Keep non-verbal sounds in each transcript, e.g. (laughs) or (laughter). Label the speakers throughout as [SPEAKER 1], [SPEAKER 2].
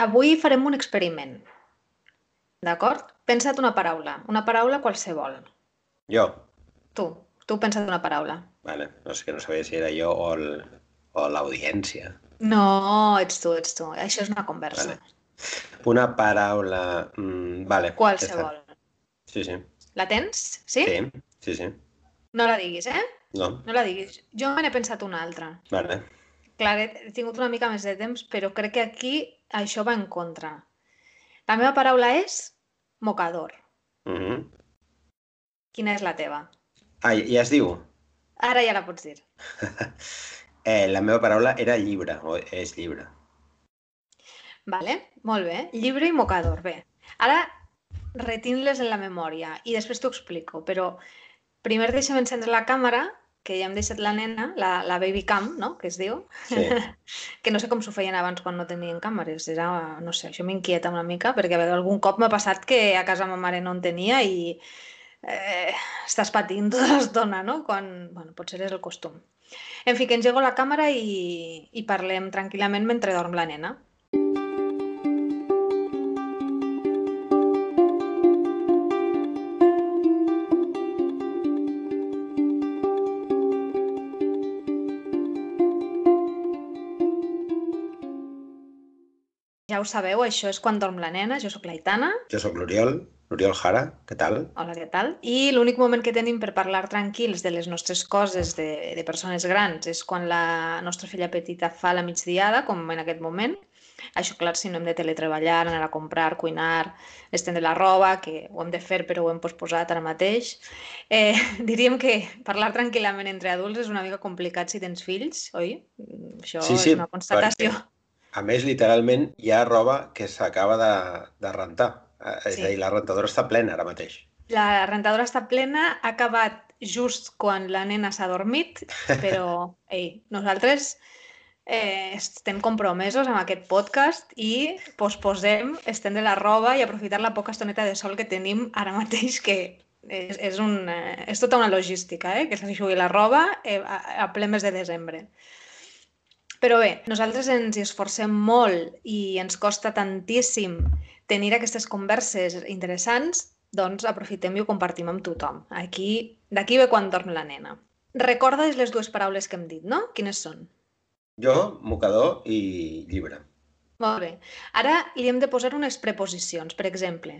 [SPEAKER 1] Avui farem un experiment. D'acord? Pensa't una paraula. Una paraula qualsevol.
[SPEAKER 2] Jo.
[SPEAKER 1] Tu. Tu pensa't una paraula.
[SPEAKER 2] Vale. No sé que no sabia si era jo o el- o l'audiència.
[SPEAKER 1] No, ets tu, ets tu. Això és una conversa.
[SPEAKER 2] Vale. Una paraula... Mm, vale.
[SPEAKER 1] Qualsevol.
[SPEAKER 2] Sí, sí.
[SPEAKER 1] La tens? Sí?
[SPEAKER 2] Sí, sí, sí.
[SPEAKER 1] No la diguis, eh?
[SPEAKER 2] No,
[SPEAKER 1] No la diguis. Jo me n'he pensat una altra.
[SPEAKER 2] vale.
[SPEAKER 1] Clar, he tingut una mica més de temps, però crec que aquí això va en contra. La meva paraula és mocador.
[SPEAKER 2] Mm -hmm.
[SPEAKER 1] Quina és la teva?
[SPEAKER 2] Ah, ja es diu?
[SPEAKER 1] Ara ja la pots dir. (laughs)
[SPEAKER 2] Eh, la meva paraula era llibre, o és llibre.
[SPEAKER 1] Vale, molt bé. Llibre i mocador, bé. Ara retin-les en la memòria i després t'ho explico, però primer deixa'm encendre la càmera, que ja hem deixat la nena, la, la baby cam, no?, que es diu,
[SPEAKER 2] Sí. (laughs)
[SPEAKER 1] que no sé com s'ho feien abans quan no tenien càmeres, era, no sé, això m'inquieta una mica, perquè a veure, algun cop m'ha passat que a casa ma mare no en tenia i eh, estàs patint tota l'estona, no?, quan, bueno, potser és el costum. En fi, que engego la càmera i, i parlem tranquil·lament mentre dorm la nena. Ja ho sabeu, això és quan dorm la nena, jo sóc l'Aitana,
[SPEAKER 2] Jo sóc l'Oriol, l'Oriol Jara, què tal?
[SPEAKER 1] hola, què tal? I l'únic moment que tenim per parlar tranquils de les nostres coses de, de persones grans és quan la nostra filla petita fa la migdiada, com en aquest moment. Això, clar, si no hem de teletreballar, anar a comprar, cuinar, estendre la roba, que ho hem de fer però ho hem posposat ara mateix. Eh, (laughs) diríem que parlar tranquil·lament entre adults és una mica complicat si tens fills, oi? Això
[SPEAKER 2] Sí, sí,
[SPEAKER 1] és una constatació.
[SPEAKER 2] perquè- A més, literalment, hi ha roba que s'acaba de, de rentar. Eh, És
[SPEAKER 1] Sí.
[SPEAKER 2] a dir, la rentadora està plena ara mateix.
[SPEAKER 1] La rentadora està plena, ha acabat just quan la nena s'ha dormit, (laughs) però ei, nosaltres eh, estem compromesos amb aquest podcast i posposem estendre la roba i aprofitar la poca estoneta de sol que tenim ara mateix, que és, és, un, eh, és tota una logística, eh? que s'aixugui la roba eh, a, a ple mes de desembre. Però bé, nosaltres ens hi esforcem molt i ens costa tantíssim tenir aquestes converses interessants, doncs aprofitem i ho compartim amb tothom. Aquí, D'aquí ve quan dorm la nena. Recordes les dues paraules que hem dit, no? Quines són?
[SPEAKER 2] Jo, mocador i llibre.
[SPEAKER 1] Molt bé. Ara li hem de posar unes preposicions. Per exemple,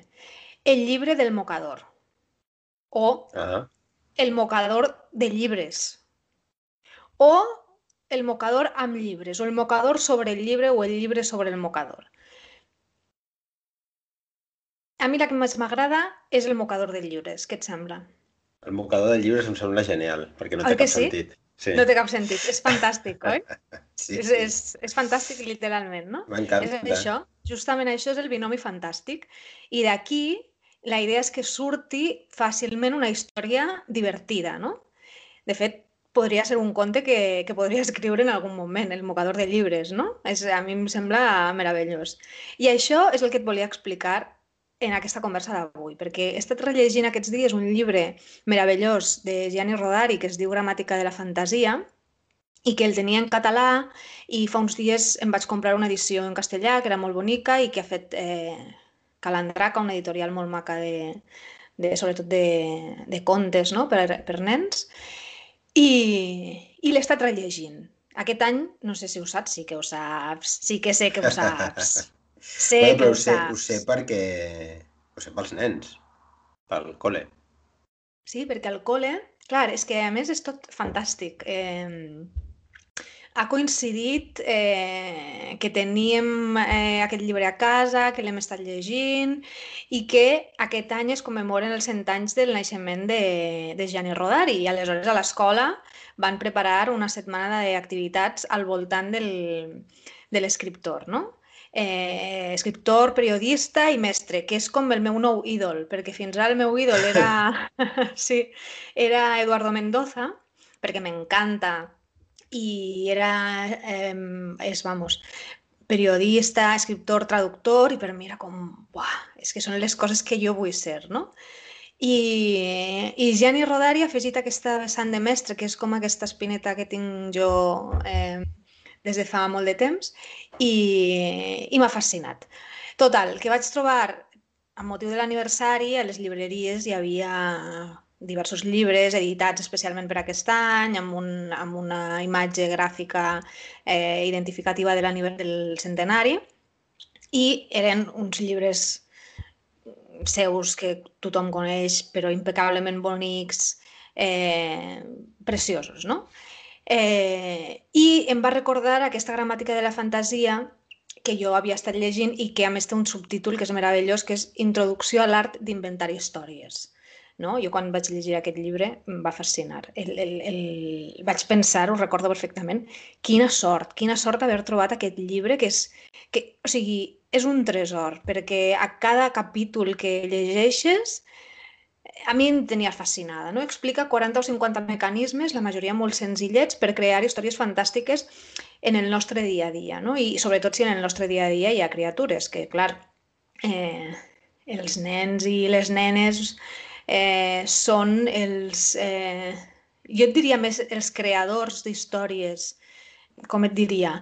[SPEAKER 1] el llibre del mocador o
[SPEAKER 2] Ah,
[SPEAKER 1] el mocador de llibres o el mocador amb llibres o el mocador sobre el llibre o el llibre sobre el mocador. A mi la que més m'agrada és el mocador de llibres. Què et sembla?
[SPEAKER 2] el mocador de llibres em sembla genial, perquè no
[SPEAKER 1] Oi
[SPEAKER 2] té cap
[SPEAKER 1] sí?
[SPEAKER 2] sentit. Sí,
[SPEAKER 1] No té cap sentit. És fantàstic, oi? (laughs)
[SPEAKER 2] sí,
[SPEAKER 1] És,
[SPEAKER 2] sí.
[SPEAKER 1] és, és fantàstic literalment, no? És
[SPEAKER 2] M'encanta.
[SPEAKER 1] això, justament això és el binomi fantàstic. I d'aquí la idea és que surti fàcilment una història divertida, no? De fet, podria ser un conte que, que podria (laughs) escriure en algun moment, el mocador de llibres, no? És, a mi em sembla meravellós. I això és el que et volia explicar en aquesta conversa d'avui, perquè he estat rellegint aquests dies un llibre meravellós de Gianni Rodari que es diu Gramàtica de la fantasia i que el tenia en català i fa uns dies em vaig comprar una edició en castellà que era molt bonica i que ha fet eh, Calandraca, una editorial molt maca de, de sobretot de, de contes no? per, per nens i, i l'he estat rellegint. Aquest any, no sé si ho saps, sí que ho saps, sí que sé que ho saps. (laughs) Sé
[SPEAKER 2] Bueno,
[SPEAKER 1] que ho
[SPEAKER 2] ho sé, ho
[SPEAKER 1] saps.
[SPEAKER 2] sé perquè... Ho sé pels nens, pel col·le.
[SPEAKER 1] Sí, perquè al col·le, clar, és que a més és tot fantàstic. Eh, ha coincidit eh, que teníem eh, aquest llibre a casa, que l'hem estat llegint i que aquest any es commemoren els 100 anys del naixement de, de Gianni Rodari i aleshores a l'escola van preparar una setmana d'activitats al voltant del, de l'escriptor, no? eh, escriptor, periodista i mestre, que és com el meu nou ídol, perquè fins ara el meu ídol era, (laughs) (laughs) sí, era Eduardo Mendoza, perquè m'encanta i era, eh, és, vamos, periodista, escriptor, traductor, i per mi era com, buah, és que són les coses que jo vull ser, no? I, i Gianni Rodari ha afegit aquesta vessant de mestre, que és com aquesta espineta que tinc jo eh, des de fa molt de temps i, i m'ha fascinat. Total, que vaig trobar, amb motiu de l'aniversari, a les llibreries hi havia diversos llibres editats especialment per aquest any, amb, un, amb una imatge gràfica eh, identificativa de del centenari, i eren uns llibres seus que tothom coneix, però impecablement bonics, eh, preciosos, no? Eh, I em va recordar aquesta gramàtica de la fantasia que jo havia estat llegint i que a més té un subtítol que és meravellós, que és Introducció a l'art d'inventar històries. No? Jo quan vaig llegir aquest llibre em va fascinar. El, el, el... Vaig pensar, ho recordo perfectament, quina sort, quina sort haver trobat aquest llibre que és, que, o sigui, és un tresor, perquè a cada capítol que llegeixes a mi em tenia fascinada. No? Explica 40 o 50 mecanismes, la majoria molt senzillets, per crear històries fantàstiques en el nostre dia a dia. No? I sobretot si en el nostre dia a dia hi ha criatures, que clar, eh, els nens i les nenes eh, són els... Eh, jo et diria més els creadors d'històries com et diria,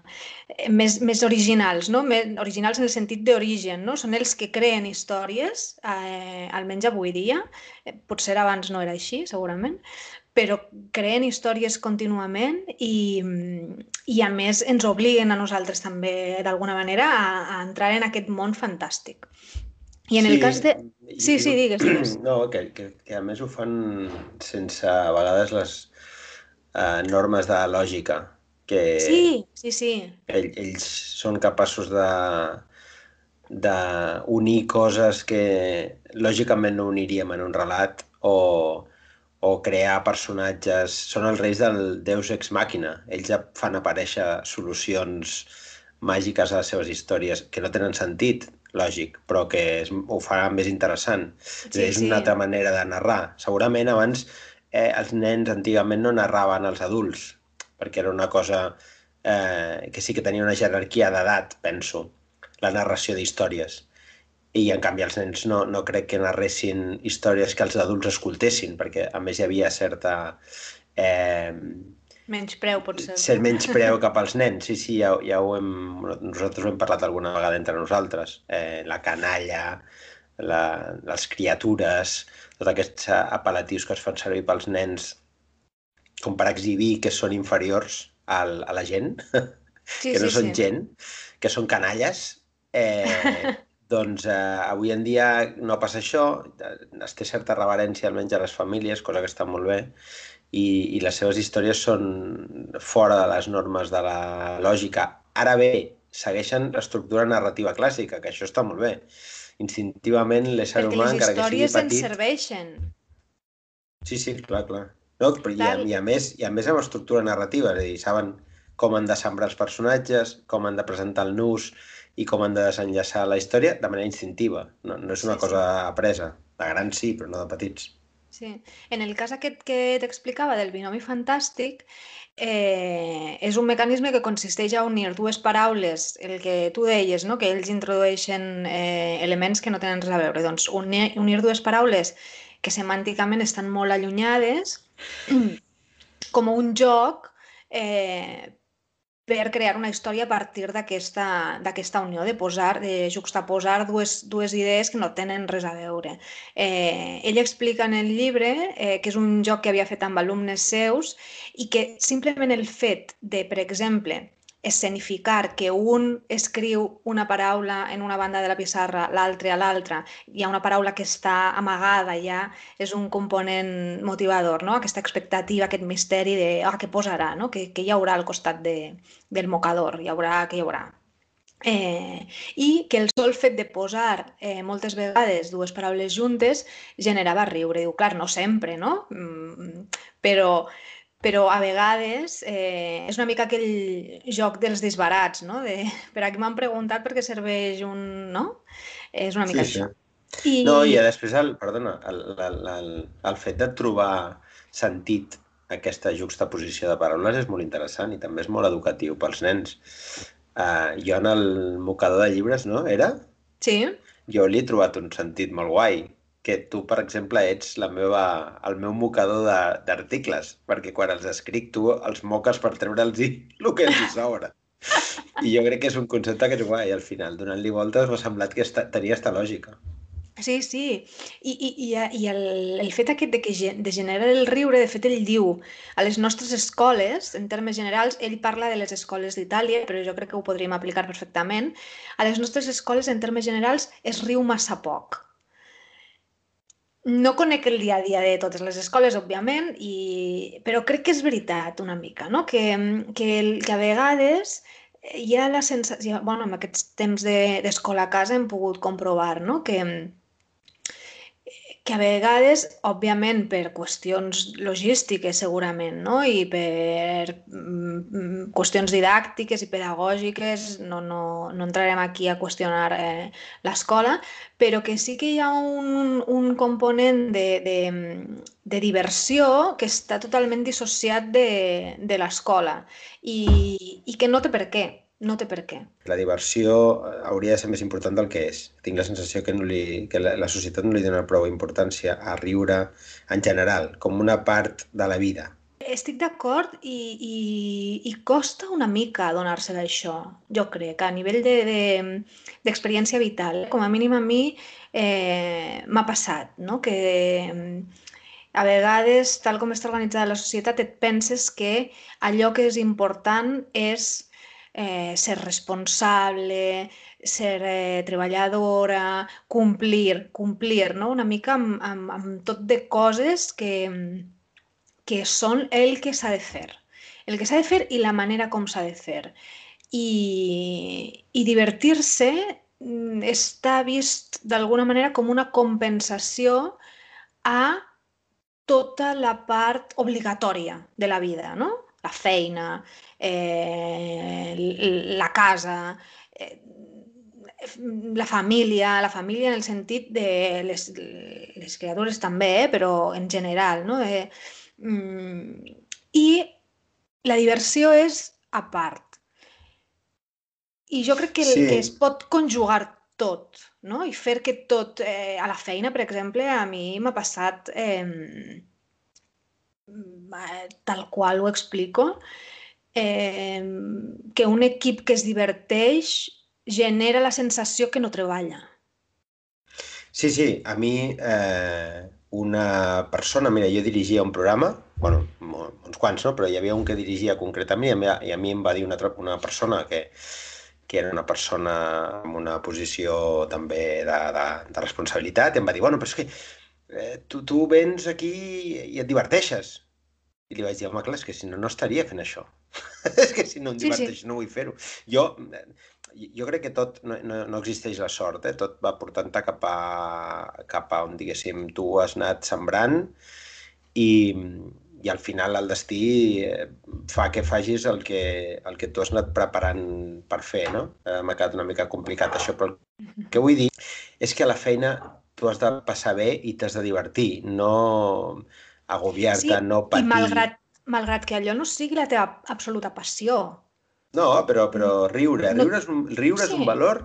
[SPEAKER 1] eh, més, més originals, no? Més, originals en el sentit d'origen, no? Són els que creen històries, eh, almenys avui dia, eh, potser abans no era així, segurament, però creen històries contínuament i, i a més ens obliguen a nosaltres també d'alguna manera a, a entrar en aquest món fantàstic. I en sí, el cas de... Sí, sí, digues, digues. (clears throat)
[SPEAKER 2] No, que, que, que a més ho fan sense a vegades les eh, normes de lògica que
[SPEAKER 1] sí, sí, sí.
[SPEAKER 2] Ell, ells són capaços de d'unir coses que lògicament no uniríem en un relat o, o crear personatges. Són els reis del Deus Ex Màquina. Ells ja fan aparèixer solucions màgiques a les seves històries que no tenen sentit, lògic, però que es, ho faran més interessant. Sí, és una sí. altra manera de narrar. Segurament abans eh, els nens antigament no narraven als adults, perquè era una cosa eh, que sí que tenia una jerarquia d'edat, penso, la narració d'històries. I en canvi els nens no, no crec que narressin històries que els adults escoltessin, perquè a més hi havia certa...
[SPEAKER 1] Eh, menys preu, potser.
[SPEAKER 2] Ser menys preu cap als nens, sí, sí, ja, ja ho hem... Nosaltres ho hem parlat alguna vegada entre nosaltres. Eh, la canalla, la, les criatures, tots aquests apel·latius que es fan servir pels nens com per exhibir que són inferiors al, a la gent, (laughs) sí, que no sí, són sí. gent, que són canalles, eh, (laughs) doncs eh, avui en dia no passa això, es té certa reverència almenys a les famílies, cosa que està molt bé, i, i les seves històries són fora de les normes de la lògica. Ara bé, segueixen l'estructura narrativa clàssica, que això està molt bé. Instintivament l'ésser humà, encara que sigui petit... Perquè les històries ens
[SPEAKER 1] serveixen.
[SPEAKER 2] Sí, sí, clar, clar. No? Però i, a, i, a més, I a més amb estructura narrativa, és a dir, saben com han de sembrar els personatges, com han de presentar el nus i com han de desenllaçar la història de manera instintiva. No, no és una sí, cosa sí. apresa. De grans sí, però no de petits.
[SPEAKER 1] Sí. En el cas aquest que t'explicava del binomi fantàstic, eh, és un mecanisme que consisteix a unir dues paraules, el que tu deies, no? que ells introdueixen eh, elements que no tenen res a veure. Doncs unir, unir dues paraules que semànticament estan molt allunyades, com un joc eh, per crear una història a partir d'aquesta unió, de posar, de juxtaposar dues, dues idees que no tenen res a veure. Eh, ell explica en el llibre eh, que és un joc que havia fet amb alumnes seus i que simplement el fet de, per exemple, escenificar que un escriu una paraula en una banda de la pissarra, l'altre a l'altra, hi ha una paraula que està amagada ja, és un component motivador, no? aquesta expectativa, aquest misteri de ah, què posarà, no? que, que hi haurà al costat de, del mocador, hi haurà, que hi haurà. Eh, I que el sol fet de posar eh, moltes vegades dues paraules juntes generava riure. Diu, clar, no sempre, no? Mm, però però a vegades eh, és una mica aquell joc dels disbarats, no? De, (laughs) per aquí m'han preguntat per què serveix un... no? És una mica sí, això.
[SPEAKER 2] Sí. I... No, i després, el, perdona, el, el, el, el fet de trobar sentit aquesta juxtaposició de paraules és molt interessant i també és molt educatiu pels nens. Uh, jo en el mocador de llibres, no? Era?
[SPEAKER 1] Sí.
[SPEAKER 2] Jo li he trobat un sentit molt guai que tu, per exemple, ets la meva, el meu mocador d'articles, perquè quan els escric tu els moques per treure'ls (laughs) el que els sobra. I jo crec que és un concepte que és guai, al final. Donant-li voltes m'ha semblat que esta, tenia esta lògica.
[SPEAKER 1] Sí, sí. I, i, i el, el fet aquest de que de generar el riure, de fet, ell diu a les nostres escoles, en termes generals, ell parla de les escoles d'Itàlia, però jo crec que ho podríem aplicar perfectament, a les nostres escoles, en termes generals, es riu massa poc. No conec el dia a dia de totes les escoles, òbviament, i... però crec que és veritat una mica, no? que, que, el, que a vegades hi ha la sensació, bueno, en aquests temps d'escola de, a casa hem pogut comprovar no? que, que a vegades, òbviament, per qüestions logístiques segurament, no? i per mm, qüestions didàctiques i pedagògiques, no, no, no entrarem aquí a qüestionar eh, l'escola, però que sí que hi ha un, un component de, de, de diversió que està totalment dissociat de, de l'escola i, i que no té per què no té per què.
[SPEAKER 2] La diversió eh, hauria de ser més important del que és. Tinc la sensació que, no li, que la, la societat no li dona prou importància a riure en general, com una part de la vida.
[SPEAKER 1] Estic d'acord i, i, i costa una mica donar-se d'això, jo crec, a nivell d'experiència de, de, vital. Com a mínim a mi eh, m'ha passat, no? que a vegades, tal com està organitzada la societat, et penses que allò que és important és eh, ser responsable, ser eh, treballadora, complir, complir, no? una mica amb, amb, amb tot de coses que, que són el que s'ha de fer. El que s'ha de fer i la manera com s'ha de fer. I, i divertir-se mm, està vist d'alguna manera com una compensació a tota la part obligatòria de la vida, no? La feina, eh, la casa, eh, la família, la família en el sentit de les, les criatures també, eh, però en general, no? Eh, mm, I la diversió és a part. I jo crec que, sí. que es pot conjugar tot, no? I fer que tot, eh, a la feina, per exemple, a mi m'ha passat eh, tal qual ho explico, eh, que un equip que es diverteix genera la sensació que no treballa.
[SPEAKER 2] Sí, sí, a mi eh, una persona, mira, jo dirigia un programa, bueno, uns quants, no? però hi havia un que dirigia concretament i a mi, i a mi em va dir una, una persona que, que era una persona amb una posició també de, de, de responsabilitat, i em va dir, bueno, però és que eh, tu, tu vens aquí i et diverteixes. I li vaig dir, home, clar, és que si no, no estaria fent això. (laughs) és que si no em diverteix, sí, sí. no vull fer-ho. Jo, jo crec que tot, no, no, no existeix la sort, eh? tot va portant-te cap, a, cap a on, diguéssim, tu has anat sembrant i, i al final el destí eh, fa que facis el que, el que tu has anat preparant per fer, no? Eh, M'ha quedat una mica complicat això, però el que vull dir és que a la feina tu has de passar bé i t'has de divertir, no agobiar-te, sí, no patir...
[SPEAKER 1] I malgrat, malgrat que allò no sigui la teva absoluta passió.
[SPEAKER 2] No, però, però riure, riure, és un, riure sí. és un valor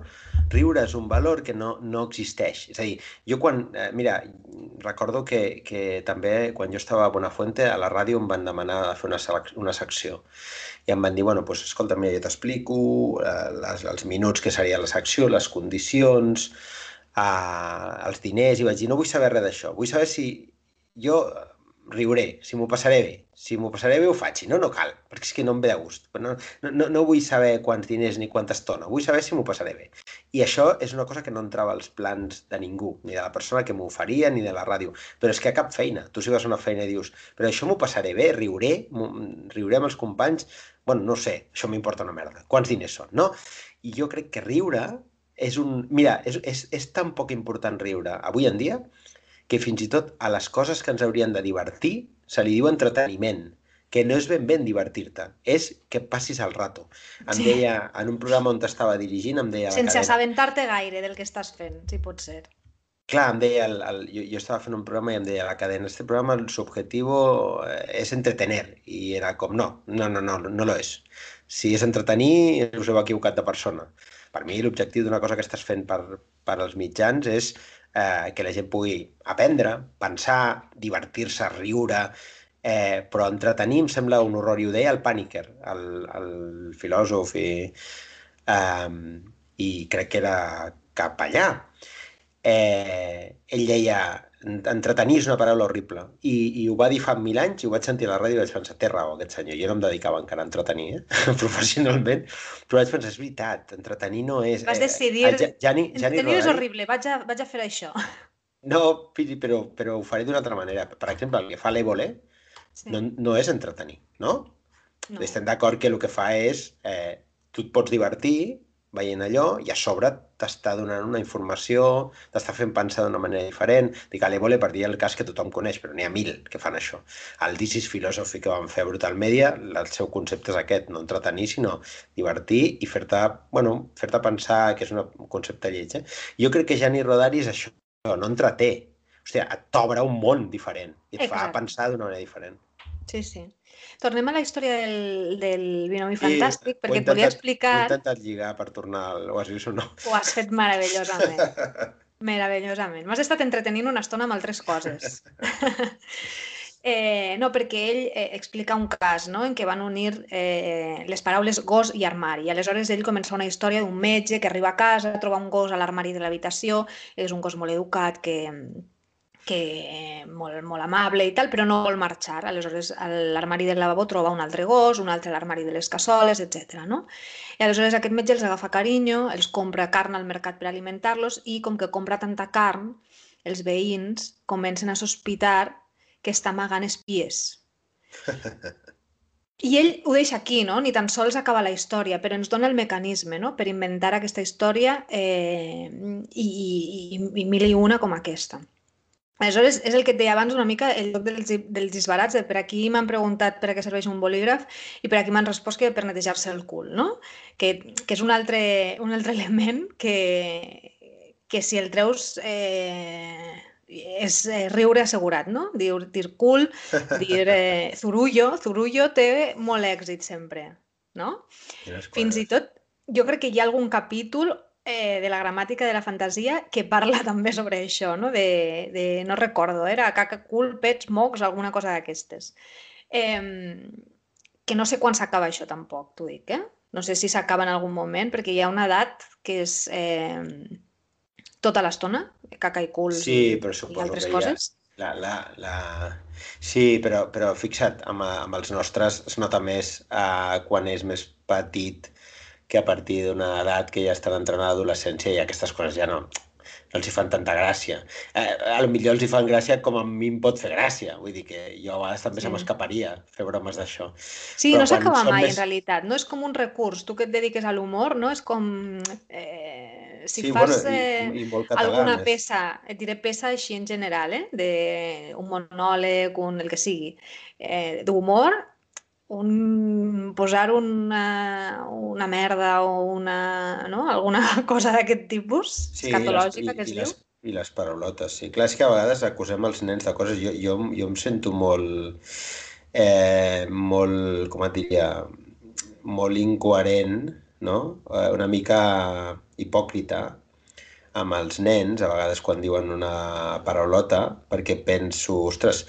[SPEAKER 2] riure és un valor que no, no existeix. És a dir, jo quan... Eh, mira, recordo que, que també quan jo estava a Bonafuente a la ràdio em van demanar de fer una, una secció i em van dir, bueno, doncs, escolta, mira, jo t'explico eh, les, els minuts que seria la secció, les condicions, eh, els diners, i vaig dir, no vull saber res d'això, vull saber si jo riuré, si m'ho passaré bé. Si m'ho passaré bé ho faig, si no, no cal, perquè és que no em ve de gust. No, no, no vull saber quants diners ni quanta estona, vull saber si m'ho passaré bé. I això és una cosa que no entrava als plans de ningú, ni de la persona que m'ho faria, ni de la ràdio. Però és que a cap feina, tu si vas a una feina i dius però això m'ho passaré bé, riuré, riuré amb els companys, bueno, no sé, això m'importa una merda. Quants diners són, no? I jo crec que riure és un... Mira, és, és, és tan poc important riure avui en dia que fins i tot a les coses que ens haurien de divertir se li diu entreteniment, que no és ben ben divertir-te, és que passis el rato. Em sí. deia, en un programa on estava dirigint, em deia...
[SPEAKER 1] Sense assabentar-te gaire del que estàs fent, si pot ser.
[SPEAKER 2] Clar, em deia, el, el, jo, jo estava fent un programa i em deia la cadena, este programa, su objetivo és eh, entretener. I era com, no, no, no, no, no lo és. Si és entretenir, us heu equivocat de persona. Per mi, l'objectiu d'una cosa que estàs fent per, per als mitjans és eh, que la gent pugui aprendre, pensar, divertir-se, riure, eh, però entretenir em sembla un horror, i ho deia el Paniker, el, el filòsof, i, eh, i crec que era capellà. Eh, ell deia, entretenir és una paraula horrible. I, I ho va dir fa mil anys i ho vaig sentir a la ràdio i vaig pensar, té raó aquest senyor. Jo no em dedicava encara a entretenir, eh? (laughs) professionalment, però vaig pensar, és veritat, entretenir no és...
[SPEAKER 1] Vas decidir, eh, ja, Gianni, Gianni entretenir Rodari... és horrible, vaig a, vaig a fer això. (laughs)
[SPEAKER 2] No, però, però ho faré d'una altra manera. Per exemple, el que fa l'Evole sí. no, no és entretenir, no? no. Estem d'acord que el que fa és... Eh, tu et pots divertir, veient allò i a sobre t'està donant una informació, t'està fent pensar d'una manera diferent. Dic, l'Evole per dir el cas que tothom coneix, però n'hi ha mil que fan això. El This is Philosophy que van fer a Brutal Media, el seu concepte és aquest, no entretenir, sinó divertir i fer-te bueno, fer pensar que és un concepte lleig. Eh? Jo crec que Jani Rodari és això, no entreté. Hòstia, t'obre un món diferent i et Exacte. fa pensar d'una manera diferent.
[SPEAKER 1] Sí, sí. Tornem a la història del, del binomi fantàstic, perquè et volia explicar...
[SPEAKER 2] Ho he intentat lligar per tornar, has vist o no?
[SPEAKER 1] Ho has fet meravellosament. (laughs) meravellosament. M'has estat entretenint una estona amb altres coses. (laughs) eh, no, perquè ell eh, explica un cas no? en què van unir eh, les paraules gos i armari. I aleshores ell comença una història d'un metge que arriba a casa, troba un gos a l'armari de l'habitació, és un gos molt educat que, que molt, molt amable i tal, però no vol marxar. Aleshores, a l'armari del lavabo troba un altre gos, un altre a l'armari de les cassoles, etc. No? I aleshores aquest metge els agafa carinyo, els compra carn al mercat per alimentar-los i com que compra tanta carn, els veïns comencen a sospitar que està amagant espies. (laughs) I ell ho deixa aquí, no? Ni tan sols acaba la història, però ens dona el mecanisme no? per inventar aquesta història eh, i, i, i mil i una com aquesta. Aleshores, és el que et deia abans una mica el lloc dels, dels disbarats, de per aquí m'han preguntat per a què serveix un bolígraf i per aquí m'han respost que per netejar-se el cul, no? Que, que és un altre, un altre (laughs) element que, que si el treus eh, és eh, riure assegurat, no? Dir, dir cul, dir eh, (laughs) zurullo, zurullo té molt èxit sempre, no? Fins i tot, jo crec que hi ha algun capítol eh, de la gramàtica de la fantasia que parla (laughs) també sobre això, no? De, de no recordo, era caca, cul, pets, mocs, alguna cosa d'aquestes. Eh, que no sé quan s'acaba això tampoc, t'ho dic, eh? No sé si s'acaba en algun moment, perquè hi ha una edat que és eh, tota l'estona, caca i cul
[SPEAKER 2] sí, però i
[SPEAKER 1] altres que coses.
[SPEAKER 2] La, la, la... Sí, però, però fixa't, amb, amb els nostres es nota més uh, quan és més petit que a partir d'una edat que ja estan entrant a l'adolescència i aquestes coses ja no, no els hi fan tanta gràcia. Eh, a lo millor els hi fan gràcia com a mi em pot fer gràcia. Vull dir que jo a vegades també sí. se m'escaparia fer bromes d'això.
[SPEAKER 1] Sí, Però no s'acaba mai, més... en realitat. No és com un recurs. Tu que et dediques a l'humor, no? És com... Eh, si sí, fas bueno, i, i català, alguna més. peça, et diré peça així en general, eh? De un monòleg, un, el que sigui, eh, d'humor, un, posar una, una merda o una, no? alguna (laughs) cosa d'aquest tipus, sí, escatològica, que es i diu. Les,
[SPEAKER 2] I les paraulotes, sí. Clar, és que a vegades acusem els nens de coses... Jo, jo, jo em sento molt, eh, molt, com et diria, molt incoherent, no? Eh, una mica hipòcrita amb els nens, a vegades quan diuen una paraulota, perquè penso, ostres,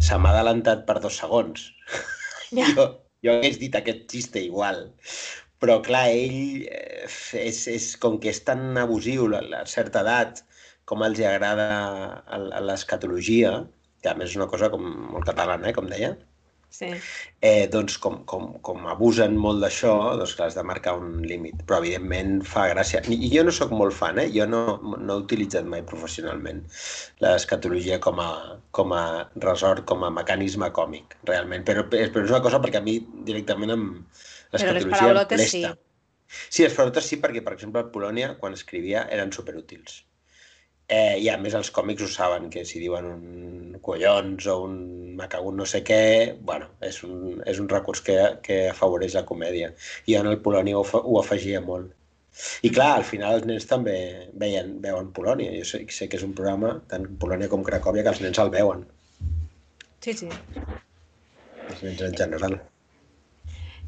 [SPEAKER 2] se m'ha adelantat per dos segons. (laughs) Ja. Jo, jo hagués dit aquest xiste igual. Però, clar, ell eh, és, és com que és tan abusiu a, a certa edat, com els agrada l'escatologia, que a més és una cosa com molt catalana, eh, com deia,
[SPEAKER 1] sí.
[SPEAKER 2] eh, doncs com, com, com abusen molt d'això, doncs clar, has de marcar un límit. Però evidentment fa gràcia. I jo no sóc molt fan, eh? jo no, no he utilitzat mai professionalment l'escatologia com a, com a resort, com a mecanisme còmic, realment. Però, però és una cosa perquè a mi directament amb l'escatologia em presta. Sí. Sí, les paraulotes sí, perquè, per exemple, a Polònia, quan escrivia, eren superútils. Eh, I a més els còmics ho saben, que si diuen un collons o un macagun no sé què, bueno, és un, és un recurs que, que afavoreix la comèdia. I en el Polònia ho, ho afegia molt. I clar, al final els nens també veien, veuen Polònia. Jo sé, sé que és un programa, tant Polònia com Cracòvia, que els nens el veuen.
[SPEAKER 1] Sí, sí.
[SPEAKER 2] Els nens en general.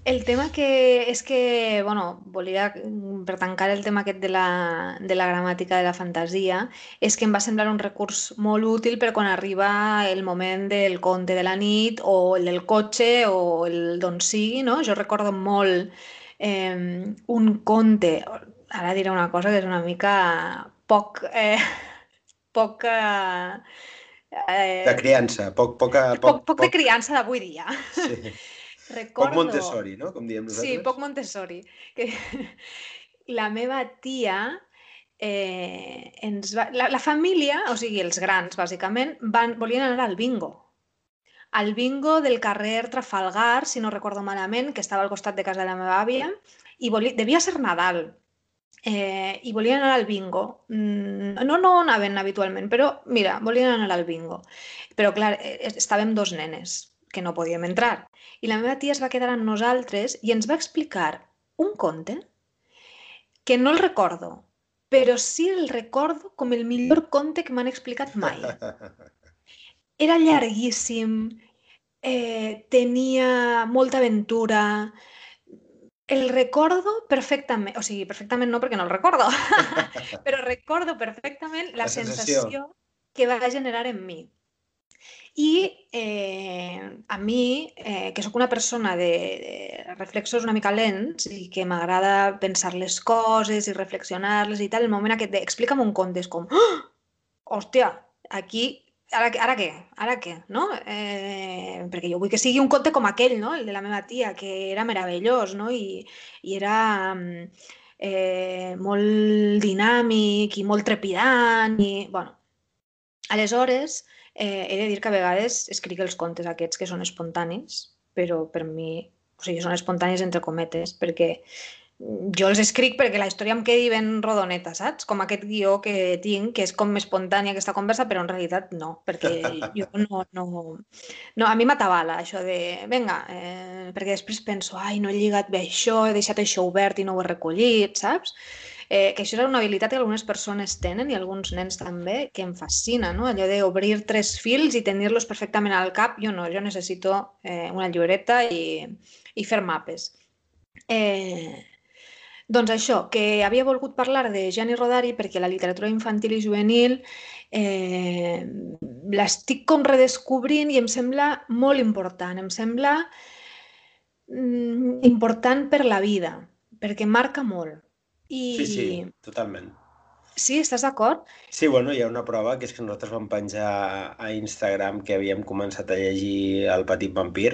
[SPEAKER 1] El tema que és que, bueno, volia, per tancar el tema aquest de la, de la gramàtica de la fantasia, és que em va semblar un recurs molt útil per quan arriba el moment del conte de la nit o el del cotxe o el d'on sigui, no? Jo recordo molt eh, un conte, ara diré una cosa que és una mica poc... Eh, (laughs) poc...
[SPEAKER 2] Eh, de criança, poc, poca,
[SPEAKER 1] poc, poc, poc de criança d'avui dia. Sí. (laughs)
[SPEAKER 2] Recordo... Poc Montessori, no? Com diem nosaltres.
[SPEAKER 1] Sí, poc Montessori. Que (laughs) la meva tia eh, ens va... La, la família, o sigui, els grans, bàsicament, van, volien anar al bingo. Al bingo del carrer Trafalgar, si no recordo malament, que estava al costat de casa de la meva àvia, i volia... devia ser Nadal. Eh, I volien anar al bingo. Mm, no, no anaven habitualment, però mira, volien anar al bingo. Però clar, eh, estàvem dos nenes, que no podíem entrar. I la meva tia es va quedar amb nosaltres i ens va explicar un conte que no el recordo, però sí el recordo com el millor conte que m'han explicat mai. (laughs) Era llarguíssim, eh, tenia molta aventura, el recordo perfectament, o sigui, perfectament no perquè no el recordo, (laughs) (laughs) però recordo perfectament la, la sensació. sensació que va generar en mi. I eh, a mi, eh, que sóc una persona de, de reflexos una mica lents i que m'agrada pensar les coses i reflexionar-les i tal, el moment aquest de explica'm un conte és com, oh! hòstia, aquí, ara, ara què? Ara què? No? Eh, perquè jo vull que sigui un conte com aquell, no? el de la meva tia, que era meravellós no? I, i era eh, molt dinàmic i molt trepidant i, bueno, aleshores, Eh, he de dir que a vegades escric els contes aquests que són espontanis, però per mi, o sigui, són espontanis entre cometes, perquè jo els escric perquè la història em quedi ben rodoneta, saps? Com aquest guió que tinc, que és com espontània aquesta conversa, però en realitat no, perquè (laughs) jo no... no, no a mi m'atabala això de, venga, eh, perquè després penso, ai, no he lligat bé això, he deixat això obert i no ho he recollit, saps? Eh, que això és una habilitat que algunes persones tenen i alguns nens també, que em fascina, no? allò d'obrir tres fils i tenir-los perfectament al cap. Jo no, jo necessito eh, una llibreta i, i fer mapes. Eh, doncs això, que havia volgut parlar de Gianni Rodari perquè la literatura infantil i juvenil eh, l'estic com redescobrint i em sembla molt important, em sembla mm, important per la vida, perquè marca molt. I...
[SPEAKER 2] Sí, sí, totalment.
[SPEAKER 1] Sí, estàs d'acord?
[SPEAKER 2] Sí, bueno, hi ha una prova que és que nosaltres vam penjar a Instagram que havíem començat a llegir El petit vampir.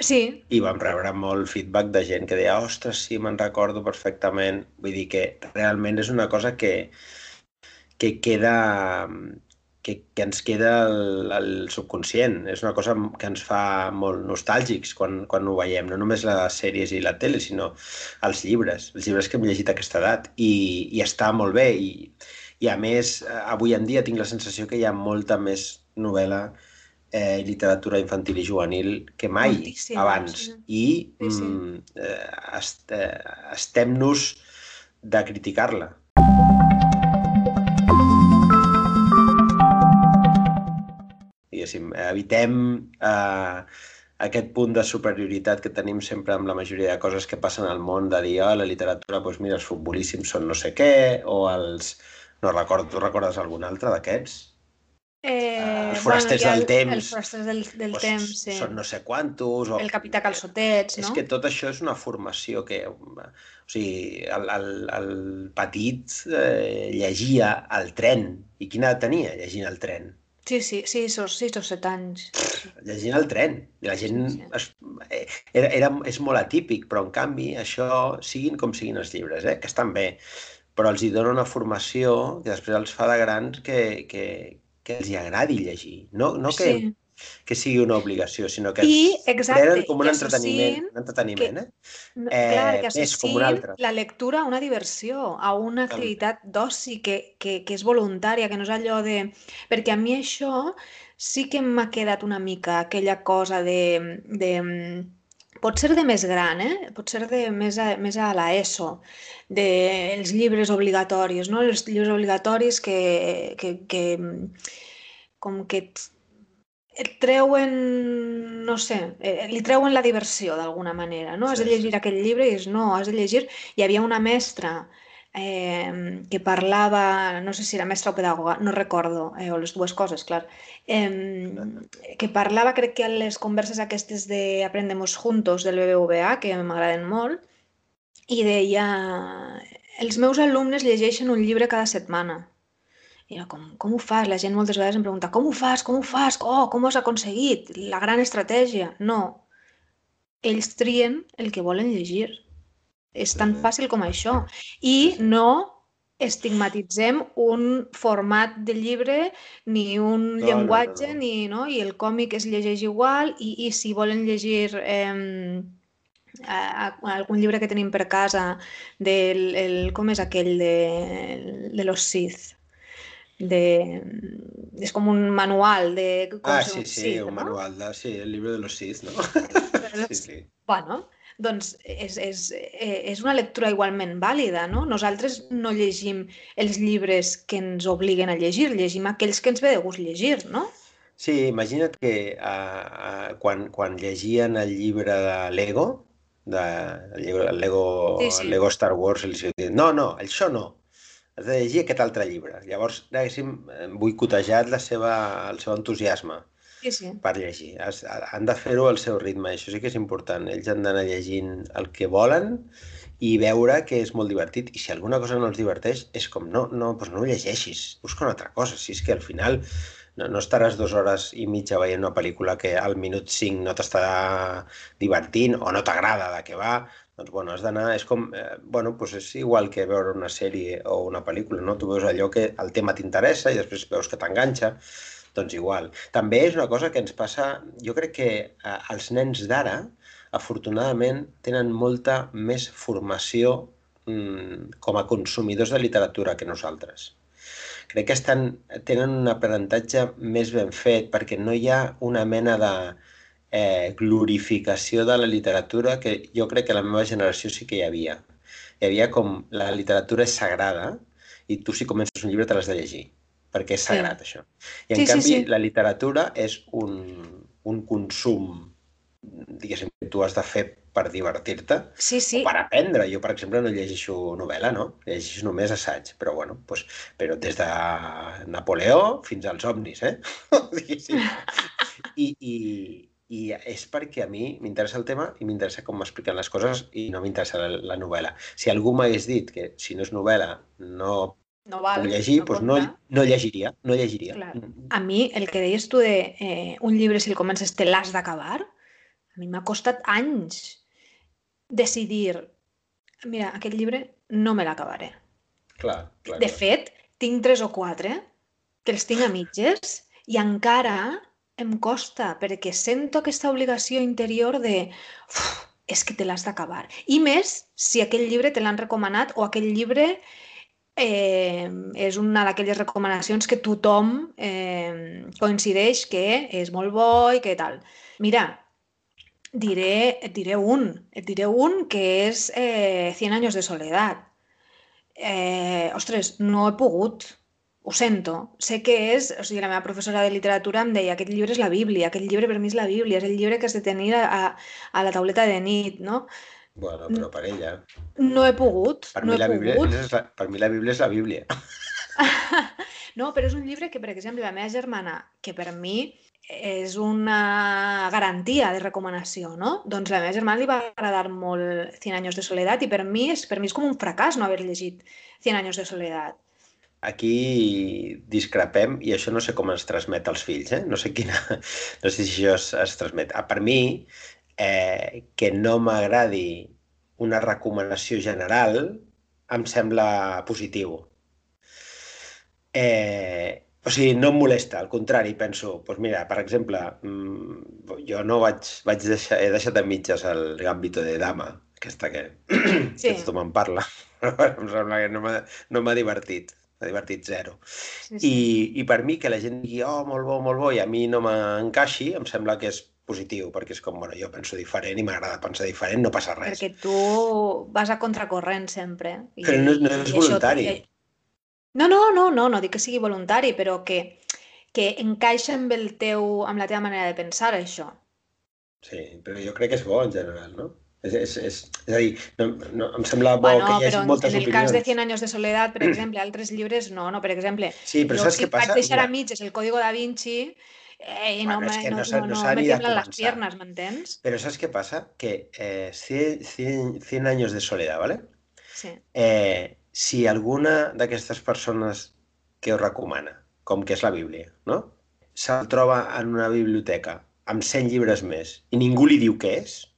[SPEAKER 1] Sí.
[SPEAKER 2] I vam rebre molt feedback de gent que deia ostres, sí, me'n recordo perfectament. Vull dir que realment és una cosa que, que queda que, que ens queda el, el subconscient. És una cosa que ens fa molt nostàlgics quan, quan ho veiem, no només les sèries i la tele, sinó els llibres, els llibres que hem llegit a aquesta edat. I, i està molt bé. I, I a més, avui en dia tinc la sensació que hi ha molta més novel·la eh, literatura infantil i juvenil que mai Moltíssim, abans. Sí. I sí, sí. Mm, eh, est, eh, estem-nos de criticar-la diguéssim, evitem eh, aquest punt de superioritat que tenim sempre amb la majoria de coses que passen al món, de dir, oh, la literatura, doncs mira, els futbolíssims són no sé què, o els... No recordo, tu recordes algun altre d'aquests?
[SPEAKER 1] Eh,
[SPEAKER 2] els forasters bueno,
[SPEAKER 1] el,
[SPEAKER 2] del temps.
[SPEAKER 1] Els forasters del, del doncs temps, sí.
[SPEAKER 2] Són no sé quantos. O...
[SPEAKER 1] El capità Calçotets, no?
[SPEAKER 2] És que tot això és una formació que... O sigui, el, el, el petit eh, llegia al tren. I quina tenia llegint el tren?
[SPEAKER 1] Sí, sí, sí, sos 6 o 7 anys.
[SPEAKER 2] Llegint el tren. I la gent... Sí, sí. Es, eh, era, era, és molt atípic, però en canvi això, siguin com siguin els llibres, eh, que estan bé, però els hi dona una formació que després els fa de grans que, que, que els hi agradi llegir. No, no que, sí que sigui una obligació, sinó que I, exacte, com un entreteniment, un entreteniment que, eh?
[SPEAKER 1] Clar, que és com un altre. la lectura a una diversió, a una activitat d'oci que, que, que és voluntària, que no és allò de... Perquè a mi això sí que m'ha quedat una mica aquella cosa de... de pot ser de més gran, eh? pot ser de més a, més a l'ESO, dels de llibres obligatoris, no? els llibres obligatoris que, que, que com que treuen, no sé, eh, li treuen la diversió d'alguna manera, no? Sí, has de llegir aquell llibre i és no, has de llegir... Hi havia una mestra eh, que parlava, no sé si era mestra o pedagoga, no recordo, eh, o les dues coses, clar, eh, que parlava, crec que a les converses aquestes de Aprendemos Juntos del BBVA, que m'agraden molt, i deia, els meus alumnes llegeixen un llibre cada setmana. I era com, com ho fas? La gent moltes vegades em pregunta, com ho fas? Com ho fas? Oh, com ho has aconseguit? La gran estratègia. No. Ells trien el que volen llegir. És tan fàcil com això. I no estigmatitzem un format de llibre ni un no, llenguatge, no, no. ni, no? i el còmic es llegeix igual, i, i si volen llegir eh, a, a, algun llibre que tenim per casa del el, com és aquell de, de los Sith de, és com un manual de
[SPEAKER 2] com ah, sí, sí, Sith, un no? manual de, sí, el llibre de los Sith, no? (laughs)
[SPEAKER 1] sí, sí. Bueno, doncs és, és, eh, és una lectura igualment vàlida, no? Nosaltres no llegim els llibres que ens obliguen a llegir, llegim aquells que ens ve de gust llegir, no?
[SPEAKER 2] Sí, imagina't que uh, uh, quan, quan llegien el llibre de Lego, de, el, llibre, el Lego, sí, sí. Lego Star Wars, els diuen, no, no, això no, has de llegir aquest altre llibre. Llavors, haguéssim boicotejat la seva, el seu entusiasme
[SPEAKER 1] sí, sí.
[SPEAKER 2] per llegir. Has, han de fer-ho al seu ritme, això sí que és important. Ells han d'anar llegint el que volen i veure que és molt divertit. I si alguna cosa no els diverteix, és com, no, no, doncs no ho llegeixis, busca una altra cosa. Si és que al final no, no estaràs dues hores i mitja veient una pel·lícula que al minut 5 no t'estarà divertint o no t'agrada de què va, doncs bueno, has d'anar, és com, eh, bueno, doncs és igual que veure una sèrie o una pel·lícula, no? Tu veus allò que el tema t'interessa i després veus que t'enganxa doncs igual. També és una cosa que ens passa, jo crec que eh, els nens d'ara, afortunadament, tenen molta més formació mm, com a consumidors de literatura que nosaltres. Crec que estan, tenen un aprenentatge més ben fet perquè no hi ha una mena de eh, glorificació de la literatura que jo crec que la meva generació sí que hi havia. Hi havia com la literatura és sagrada i tu si comences un llibre te l'has de llegir perquè és sagrat, sí. això. I en sí, canvi, sí, sí. la literatura és un, un consum, diguéssim, que tu has de fer per divertir-te
[SPEAKER 1] sí, sí.
[SPEAKER 2] o per aprendre. Jo, per exemple, no llegeixo novel·la, no? Llegeixo només assaig, però bueno, pues, però des de Napoleó fins als ovnis, eh? (laughs) (laughs) I, i, i és perquè a mi m'interessa el tema i m'interessa com m'expliquen les coses i no m'interessa la, la novel·la. Si algú m'hagués dit que si no és novel·la no
[SPEAKER 1] no val,
[SPEAKER 2] llegir, no, doncs no, no llegiria, no llegiria. Clar.
[SPEAKER 1] Mm. A mi, el que deies tu de eh, un llibre, si el comences, te l'has d'acabar, a mi m'ha costat anys decidir, mira, aquest llibre no me l'acabaré.
[SPEAKER 2] Clar, clar.
[SPEAKER 1] De clar. fet, tinc tres o quatre que els tinc a mitges i encara em costa perquè sento aquesta obligació interior de uf, és que te l'has d'acabar. I més si aquell llibre te l'han recomanat o aquell llibre eh, és una d'aquelles recomanacions que tothom eh, coincideix que és molt bo i que tal. Mira, diré, et diré un, et diré un que és eh, Cien anys de soledat. Eh, ostres, no he pogut, ho sento. Sé que és, o sigui, la meva professora de literatura em deia aquest llibre és la Bíblia, aquest llibre per mi és la Bíblia, és el llibre que has de tenir a, a la tauleta de nit, no?
[SPEAKER 2] Bueno, però per ella...
[SPEAKER 1] No he pogut,
[SPEAKER 2] per
[SPEAKER 1] no
[SPEAKER 2] mi
[SPEAKER 1] he
[SPEAKER 2] la Bíblia,
[SPEAKER 1] pogut.
[SPEAKER 2] És la, per mi la Bíblia és la Bíblia. (laughs)
[SPEAKER 1] no, però és un llibre que, per exemple, la meva germana, que per mi és una garantia de recomanació, no? Doncs la meva germana li va agradar molt Cien anys de soledat i per mi és, per mi és com un fracàs no haver llegit Cien anys de soledat.
[SPEAKER 2] Aquí discrepem i això no sé com es transmet als fills, eh? No sé quina... No sé si això es, es transmet. Ah, per mi, eh, que no m'agradi una recomanació general em sembla positiu. Eh, o sigui, no em molesta, al contrari, penso, doncs mira, per exemple, mmm, jo no vaig, vaig deixar, he deixat a mitges el Gambito de Dama, aquesta (clears throat) que, sí. que tothom en parla, (laughs) em sembla que no m'ha no divertit, m'ha divertit zero. Sí, sí. I, I per mi que la gent digui, oh, molt bo, molt bo, i a mi no m'encaixi, em sembla que és positiu, perquè és com, bueno, jo penso diferent i m'agrada pensar diferent, no passa res.
[SPEAKER 1] Perquè tu vas a contracorrent sempre.
[SPEAKER 2] I, però no, no és voluntari.
[SPEAKER 1] Això... No, no, no, no, no dic que sigui voluntari, però que, que encaixa amb, el teu, amb la teva manera de pensar, això.
[SPEAKER 2] Sí, però jo crec que és bo en general, no? És, és, és, és a dir, no, no, em sembla bo
[SPEAKER 1] bueno,
[SPEAKER 2] que hi hagi
[SPEAKER 1] però
[SPEAKER 2] moltes
[SPEAKER 1] en el
[SPEAKER 2] opinions.
[SPEAKER 1] cas de 100 anys de soledat, per exemple, altres llibres no, no, per exemple,
[SPEAKER 2] Sí, però
[SPEAKER 1] jo
[SPEAKER 2] saps
[SPEAKER 1] si
[SPEAKER 2] què passa?
[SPEAKER 1] vaig deixar a mitges el Código da Vinci eh, i no,
[SPEAKER 2] Bueno, és
[SPEAKER 1] me, no,
[SPEAKER 2] no
[SPEAKER 1] no,
[SPEAKER 2] no
[SPEAKER 1] no, me las
[SPEAKER 2] començar.
[SPEAKER 1] piernas, m'entens?
[SPEAKER 2] Però saps què passa? Que eh, 100, 100, 100 años de soledad, ¿vale?
[SPEAKER 1] Sí.
[SPEAKER 2] Eh, si alguna d'aquestes persones que ho recomana, com que és la Bíblia, no? Se'l troba en una biblioteca amb 100 llibres més i ningú li diu què és,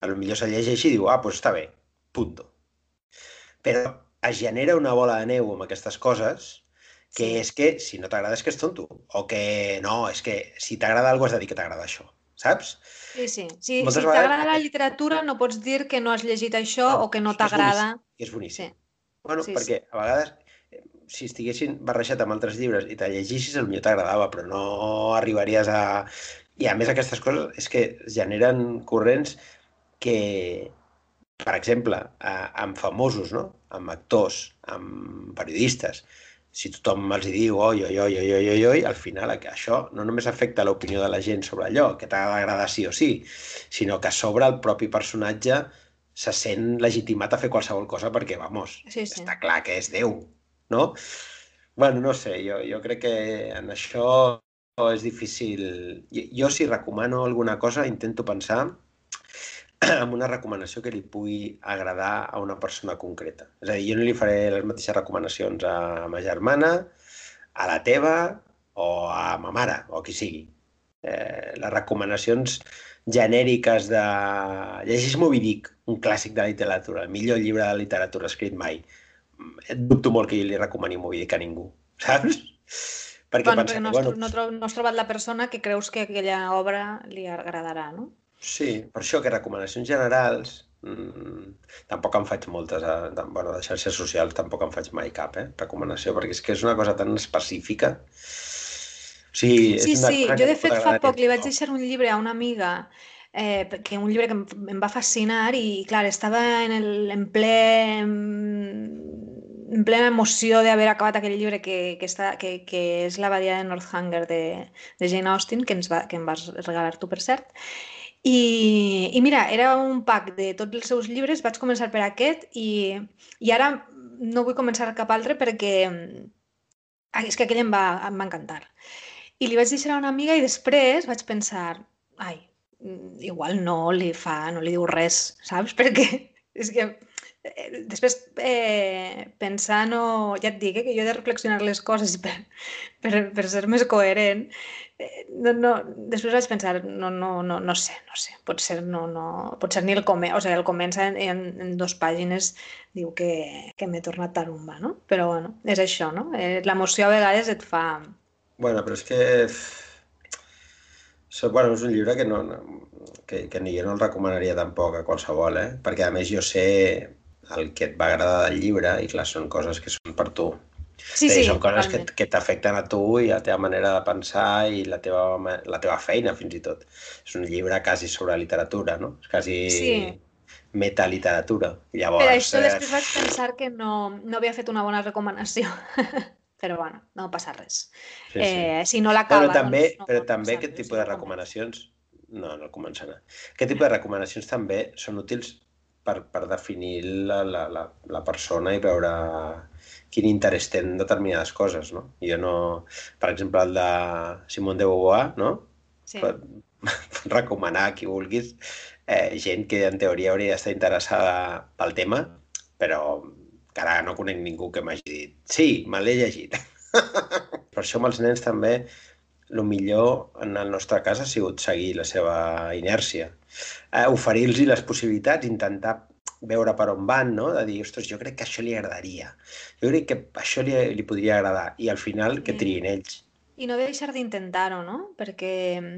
[SPEAKER 2] a lo millor se llegeix i diu, ah, doncs està bé, punto. Però es genera una bola de neu amb aquestes coses que
[SPEAKER 1] Sí.
[SPEAKER 2] és que si no t'agrada és que és tonto. O que no, és que si t'agrada alguna cosa has de dir que t'agrada això, saps?
[SPEAKER 1] Sí, sí. Si,
[SPEAKER 2] Moltes
[SPEAKER 1] si
[SPEAKER 2] vegades
[SPEAKER 1] t'agrada la literatura no pots dir que no has llegit això
[SPEAKER 2] No,
[SPEAKER 1] o que no t'agrada.
[SPEAKER 2] És boníssim.
[SPEAKER 1] Sí.
[SPEAKER 2] Bueno,
[SPEAKER 1] Sí,
[SPEAKER 2] perquè a vegades eh, si estiguessin barrejat amb altres llibres i te llegissis, potser t'agradava, però no arribaries a... I a més aquestes coses és que generen corrents que, per exemple, a- amb famosos, no? amb actors, amb periodistes, si tothom els hi diu oi, oi, oi, oi, oi, oi, oi, al final això no només afecta l'opinió de la gent sobre allò, que t'ha d'agradar sí o sí, sinó que a sobre el propi personatge se sent legitimat a fer qualsevol cosa perquè, vamos,
[SPEAKER 1] Sí, sí.
[SPEAKER 2] està clar que és Déu, no? Bueno, no sé, jo, jo crec que en això és difícil. Jo, jo si recomano alguna cosa intento pensar (clears throat) en una recomanació que li pugui agradar a una persona concreta. És a dir, jo no li faré les mateixes recomanacions a ma germana, a la teva o a ma mare o qui sigui. Eh, les recomanacions genèriques de... Llegeix Moby Dick, un clàssic de la literatura, el millor llibre de literatura escrit mai. Dubto molt que jo li recomani Moby Dick a ningú, (laughs) saps? Perquè
[SPEAKER 1] Bueno,
[SPEAKER 2] que,
[SPEAKER 1] no has,
[SPEAKER 2] bueno,
[SPEAKER 1] no has trobat la persona que creus que aquella obra li agradarà, no?
[SPEAKER 2] Sí, per això que recomanacions generals mmm, tampoc en faig moltes, a, tam- bueno, de xarxes socials tampoc en faig mai cap, eh, recomanació, perquè és que és una cosa tan específica. O sigui, és
[SPEAKER 1] Sí,
[SPEAKER 2] una
[SPEAKER 1] sí, jo de fet fa poc li vaig deixar un llibre a una amiga, eh, que un llibre que em, em va fascinar i, clar, estava en, el, en ple en plena emoció d'haver acabat aquell llibre que, que, està, que, que és l'Abadia de Northanger de, de Jane Austen, que, ens va, que em vas regalar tu, per cert. I, I mira, era un pack de tots els seus llibres, vaig començar per aquest i, i ara no vull començar cap altre perquè ah, és que aquell em va, em va encantar. I li vaig deixar a una amiga i després vaig pensar, ai, igual no li fa, no li diu res, saps? (laughs) Perquè és que eh, després eh, pensant o ja et dic eh, que jo he de reflexionar les coses per, per, per ser més coherent no, no, després vaig pensar no, no, no, no sé, no sé potser, no, no, potser ni el comença o sigui, el comença en, en, en dos pàgines diu que, que m'he tornat tarumba no? però bueno, és això no? eh, l'emoció a vegades et fa
[SPEAKER 2] Bueno, però és que... So, bueno, és un llibre que, no, no, que, que ni jo no el recomanaria tampoc a qualsevol, eh? Perquè a més jo sé el que et va agradar del llibre i clar, són coses que són per tu.
[SPEAKER 1] Sí, sí,
[SPEAKER 2] són coses que, que t'afecten a tu i a la teva manera de pensar i la teva, la teva feina, fins i tot. És un llibre quasi sobre literatura, no? És quasi
[SPEAKER 1] Sí.
[SPEAKER 2] metaliteratura. Llavors,
[SPEAKER 1] Per això
[SPEAKER 2] eh,
[SPEAKER 1] després vaig pensar que no, no havia fet una bona recomanació. (laughs) Però bueno, no passa res.
[SPEAKER 2] sí, sí.
[SPEAKER 1] Eh, si no l'acaba,
[SPEAKER 2] Bueno, també,
[SPEAKER 1] doncs no
[SPEAKER 2] però també aquest tipus de recomanacions... No, no començarà. Aquest tipus de recomanacions també són útils per, per definir la, la, la, la persona i veure quin interès té en determinades coses, no? Jo no... Per exemple, el de Simone de Beauvoir, no?
[SPEAKER 1] Sí.
[SPEAKER 2] Pot, (laughs) pot recomanar a qui vulguis eh, gent que en teoria hauria d'estar interessada pel tema, però encara no conec ningú que m'hagi dit sí, me l'he llegit. (laughs) per això amb els nens també el millor en el nostre cas ha sigut seguir la seva inèrcia. Eh, Oferir-los les possibilitats, intentar veure per on van, no? De dir, ostres, jo crec que això li agradaria. Jo crec que això li, li podria agradar. I al final que triïn ells.
[SPEAKER 1] I no deixar d'intentar-ho, no? Perquè mm,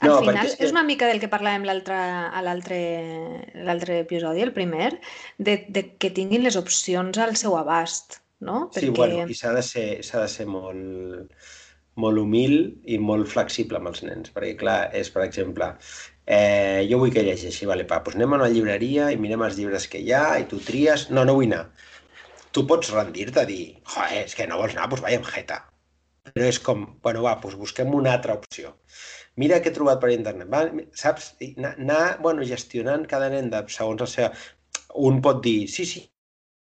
[SPEAKER 1] al
[SPEAKER 2] No,
[SPEAKER 1] final
[SPEAKER 2] perquè
[SPEAKER 1] és, una mica del que parlàvem l'altre a l'altre episodi, el primer, de, de que tinguin les opcions al seu abast, no?
[SPEAKER 2] Sí, bueno, i s'ha de ser, de ser molt, molt humil i molt flexible amb els nens, perquè clar, és, per exemple, eh, jo vull que llegeixi, vale, pa, doncs anem a una llibreria i mirem els llibres que hi ha i tu tries... No, no vull anar. Tu pots rendir-te dir, joder, és que no vols anar, doncs vaig amb jeta. però és com, bueno, va, doncs busquem una altra opció. Mira què he trobat per internet. Va, saps? Anar, bueno, gestionant cada nen de, segons la seva... Un pot dir, sí, sí,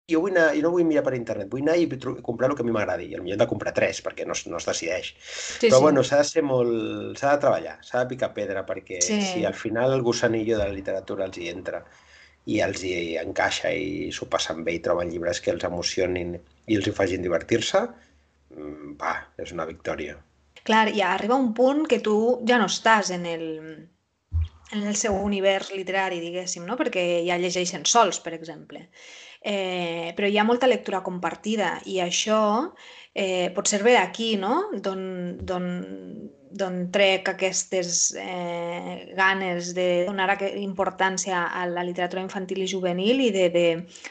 [SPEAKER 2] jo, vull anar, jo no vull mirar per internet, vull anar i comprar el que a mi m'agradi. I potser hem de comprar tres, perquè no, no es decideix. Sí, Però, sí. bueno, s'ha de ser molt... s'ha de treballar, s'ha de picar pedra, perquè sí. si al final el gossanillo de la literatura els hi entra i els hi encaixa i s'ho passen bé i troben llibres que els emocionin i els hi facin divertir-se, mm, va, és una victòria.
[SPEAKER 1] Clar, i arriba un punt que tu ja no estàs en el, en el seu univers literari, diguéssim, no? perquè ja llegeixen sols, per exemple. Eh, però hi ha molta lectura compartida i això eh, pot ser bé d'aquí, no? d'on trec aquestes eh, ganes de donar importància a la literatura infantil i juvenil i de, de,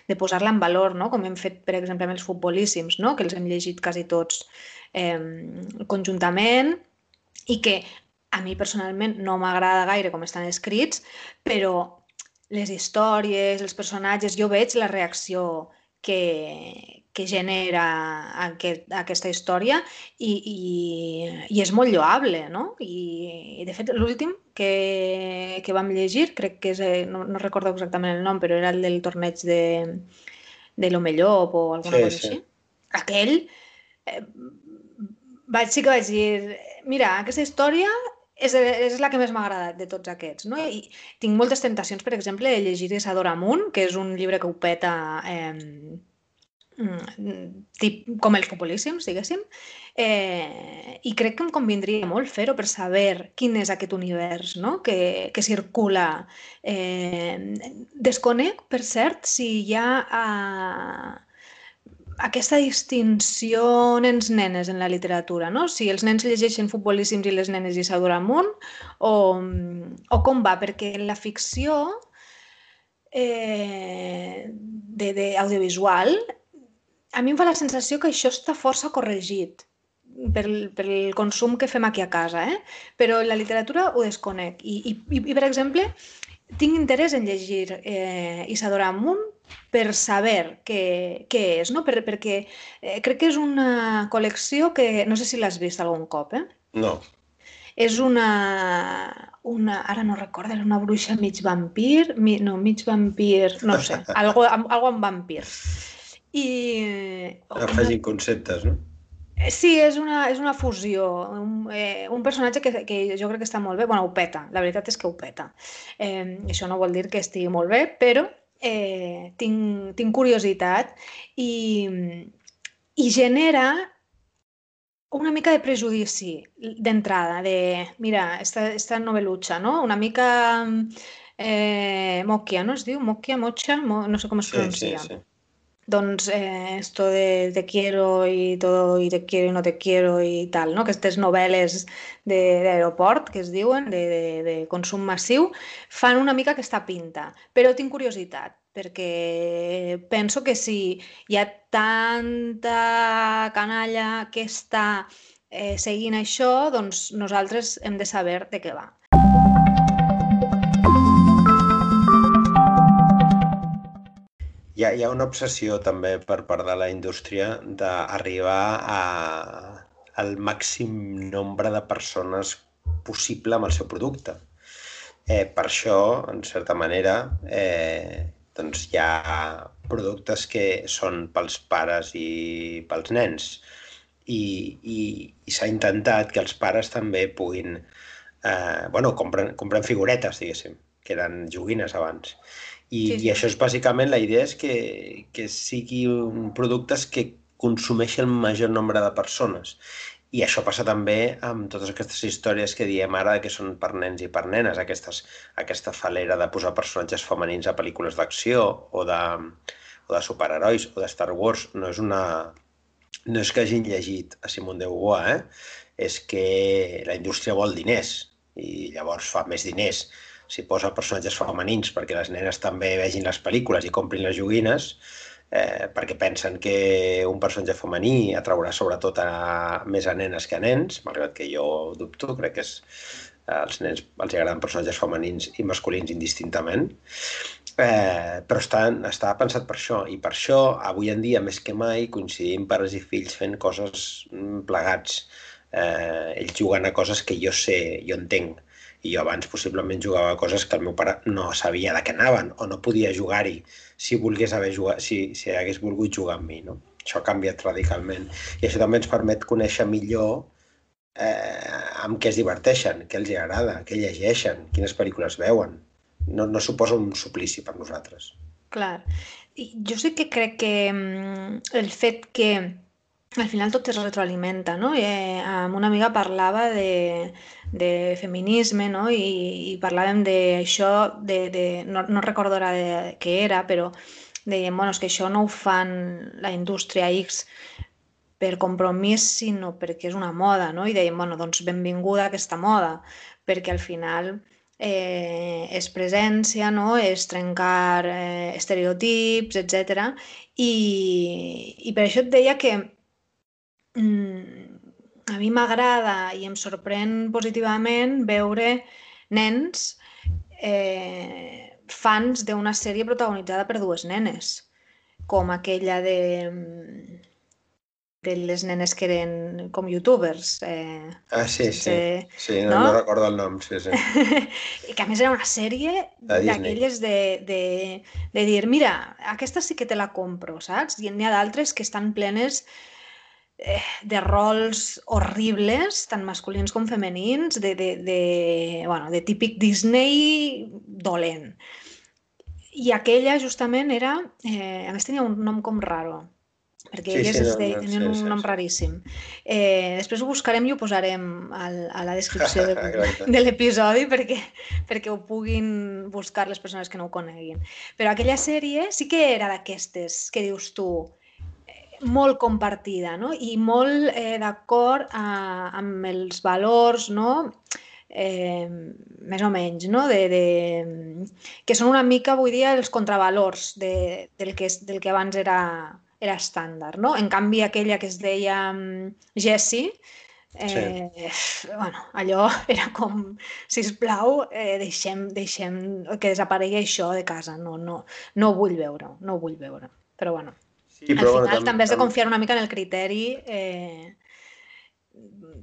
[SPEAKER 1] de posar-la en valor, no? com hem fet, per exemple, amb els futbolíssims, no? que els hem llegit quasi tots eh, conjuntament i que a mi personalment no m'agrada gaire com estan escrits, però les històries, els personatges, jo veig la reacció que, que genera aquest, aquesta història i, i, i és molt lloable, no? I, i de fet, l'últim que, que vam llegir, crec que és, eh, no, no recordo exactament el nom, però era el del torneig de, de l'Homellop o alguna sí, cosa sí. així. Aquell, eh, vaig, sí que vaig dir, mira, aquesta història és, és la que més m'ha agradat de tots aquests. No? I tinc moltes tentacions, per exemple, de llegir Isadora Amunt, que és un llibre que ho peta eh, tip, com els populíssims, diguéssim, eh, i crec que em convindria molt fer-ho per saber quin és aquest univers no? que, que circula. Eh, desconec, per cert, si hi ha... Eh, aquesta distinció nens-nenes en la literatura, no? Si els nens llegeixen futbolíssims i les nenes Isadora Amunt, o, o com va, perquè la ficció eh, de, de audiovisual, a mi em fa la sensació que això està força corregit pel, pel consum que fem aquí a casa, eh? però la literatura ho desconec. I, i, i per exemple, tinc interès en llegir eh, Isadora Amunt per saber què, què és, no? Per, perquè eh, crec que és una col·lecció que no sé si l'has vist algun cop, eh?
[SPEAKER 2] No.
[SPEAKER 1] És una, una, ara no recordo, és una bruixa mig vampir, mi, no, mig vampir, no sé, (laughs) algo, algo amb vampir. I...
[SPEAKER 2] Afegint conceptes, no?
[SPEAKER 1] Eh, sí, és una, és una fusió, un, eh, un personatge que, que jo crec que està molt bé, bueno, ho peta, la veritat és que ho peta. Eh, això no vol dir que estigui molt bé, però eh, tinc, tinc curiositat i, i genera una mica de prejudici d'entrada, de, mira, esta, esta novel·lucha, no? Una mica eh, mòquia, no es diu? Mòquia, motxa? Mo, no sé com es pronuncia. Sí, sí, sí doncs eh, esto de te quiero y todo y te quiero y no te quiero i tal, no? aquestes novel·les d'aeroport que es diuen, de, de, de consum massiu, fan una mica aquesta pinta. Però tinc curiositat, perquè penso que si hi ha tanta canalla que està eh, seguint això, doncs nosaltres hem de saber de què va.
[SPEAKER 2] Hi ha, hi ha una obsessió també per part de la indústria d'arribar a, al màxim nombre de persones possible amb el seu producte. Eh, per això, en certa manera, eh, doncs hi ha productes que són pels pares i pels nens i, i, i s'ha intentat que els pares també puguin... Eh, bueno, compren, compren figuretes, diguéssim, que eren joguines abans i, sí, sí. I això és bàsicament, la idea és que, que sigui un productes que consumeixi el major nombre de persones. I això passa també amb totes aquestes històries que diem ara que són per nens i per nenes, aquestes, aquesta falera de posar personatges femenins a pel·lícules d'acció o de, o de superherois o de Star Wars. No és una... No és que hagin llegit a Simone de Beauvoir, eh? és que la indústria vol diners i llavors fa més diners si posa personatges femenins perquè les nenes també vegin les pel·lícules i comprin les joguines, eh, perquè pensen que un personatge femení atraurà sobretot a més a nenes que a nens, malgrat que jo dubto, crec que és als nens els agraden personatges femenins i masculins indistintament, eh, però està, està pensat per això, i per això, avui en dia, més que mai, coincidim pares i fills fent coses mm, plegats, eh, ells jugant a coses que jo sé, jo entenc, i jo abans possiblement jugava coses que el meu pare no sabia de què anaven o no podia jugar-hi si volgués haver jugat, si, si hagués volgut jugar amb mi, no? Això ha canviat radicalment. I això també ens permet conèixer millor eh, amb què es diverteixen, què els agrada, què llegeixen, quines pel·lícules veuen. No, no suposa un suplici per nosaltres.
[SPEAKER 1] Clar. Jo sí que crec que mm, el fet que al final tot es retroalimenta, no? Eh, amb una amiga parlava de, de feminisme, no? I, i parlàvem d'això, de, de, no, no recordo ara què era, però dèiem, bueno, és que això no ho fan la indústria X per compromís, sinó perquè és una moda, no? I dèiem, bueno, doncs benvinguda aquesta moda, perquè al final eh, és presència, no? és trencar eh, estereotips, etc. I, I per això et deia que mm, a mi m'agrada i em sorprèn positivament veure nens eh, fans d'una sèrie protagonitzada per dues nenes, com aquella de, de les nenes que eren com youtubers. Eh,
[SPEAKER 2] ah, sí, sí. De, sí, no, no? no recordo el nom, sí, sí.
[SPEAKER 1] I (laughs) que a més era una sèrie d'aquelles de, de, de dir, mira, aquesta sí que te la compro, saps? I n'hi ha d'altres que estan plenes de rols horribles, tant masculins com femenins, de, de, de, bueno, de típic Disney dolent. I aquella justament era, eh, a més tenia un nom com raro, perquè sí, elles sí, no, de, tenien sí, un sí, nom sí. raríssim. Eh, després ho buscarem i ho posarem al, a la descripció de, (laughs) de l'episodi perquè, perquè ho puguin buscar les persones que no ho coneguin. Però aquella sèrie sí que era d'aquestes que dius tu, molt compartida no? i molt eh, d'acord amb els valors no? eh, més o menys, no? de, de, que són una mica, vull dir, els contravalors de, del, que, del que abans era, era estàndard. No? En canvi, aquella que es deia um, Jessie, eh, sí. bueno, allò (laughs) era com, si us plau, eh, deixem, deixem que desaparegui això de casa, no, no, no ho vull veure, no ho vull veure. Però bueno, Sí, però, Al final bueno, també has de confiar una mica en el criteri, eh,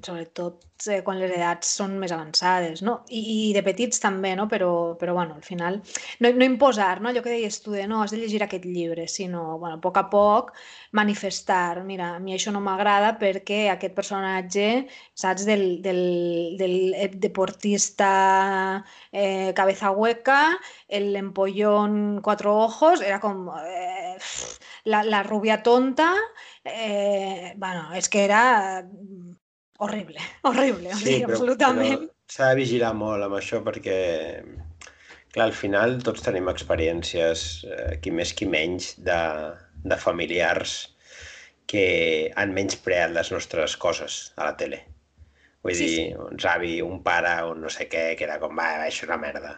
[SPEAKER 1] sobretot eh, quan les edats són més avançades, no? I, i de petits també, no? Però, però bueno, al final no, no imposar, no? Allò que deies tu de no, has de llegir aquest llibre, sinó, bueno, a poc a poc manifestar, mira, a mi això no m'agrada perquè aquest personatge, saps, del, del, del deportista eh, cabeza hueca, el empollón cuatro ojos, era com... Eh, la, la rubia tonta, eh, bueno, és que era horrible, (laughs) horrible, sí, però, absolutament.
[SPEAKER 2] S'ha de vigilar molt amb això perquè, clar, al final tots tenim experiències, eh, qui més qui menys, de, de familiars que han menyspreat les nostres coses a la tele. Vull sí, dir, sí. un avi, un pare, un no sé què, que era com, va, això és una merda.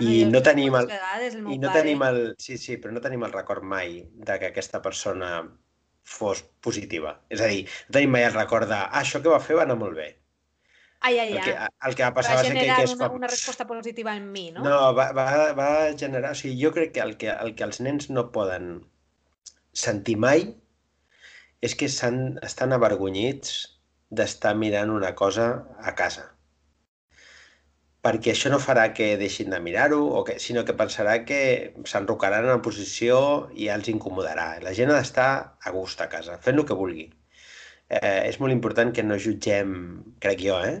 [SPEAKER 2] I no tenim el,
[SPEAKER 1] vegades, el
[SPEAKER 2] i no pare... tenim el, sí, sí, però no tenim el record mai de que aquesta persona fos positiva. És a dir, no tenim mai el record de, ah, això que va fer va anar molt bé.
[SPEAKER 1] Ai, ai,
[SPEAKER 2] el, que, el que va passar va,
[SPEAKER 1] ser
[SPEAKER 2] que, que és
[SPEAKER 1] una, com... una resposta positiva en mi, no?
[SPEAKER 2] No, va, va, va generar... O sigui, jo crec que el, que el que els nens no poden sentir mai és que estan avergonyits d'estar mirant una cosa a casa perquè això no farà que deixin de mirar-ho, o que, sinó que pensarà que s'enrocaran en posició i ja els incomodarà. La gent ha d'estar a gust a casa, fent el que vulgui. Eh, és molt important que no jutgem, crec jo, eh?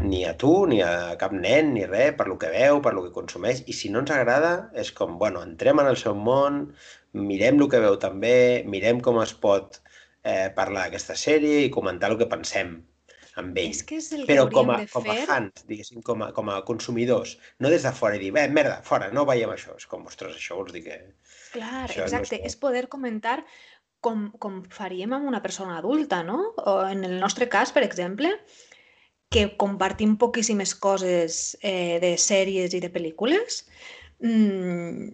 [SPEAKER 2] ni a tu, ni a cap nen, ni res, per lo que veu, per lo que consumeix, i si no ens agrada, és com, bueno, entrem en el seu món, mirem el que veu també, mirem com es pot eh, parlar d'aquesta sèrie i comentar el que pensem amb ell.
[SPEAKER 1] És que és el
[SPEAKER 2] Però
[SPEAKER 1] que
[SPEAKER 2] com a,
[SPEAKER 1] de
[SPEAKER 2] com a
[SPEAKER 1] fer...
[SPEAKER 2] fans, diguéssim, com a, com a consumidors, no des de fora i dir, bé, merda, fora, no veiem això. És com, ostres, això vols dir que...
[SPEAKER 1] Clar, exacte, no és, és poder comentar com, com faríem amb una persona adulta, no? O en el nostre cas, per exemple, que compartim poquíssimes coses eh, de sèries i de pel·lícules, mmm,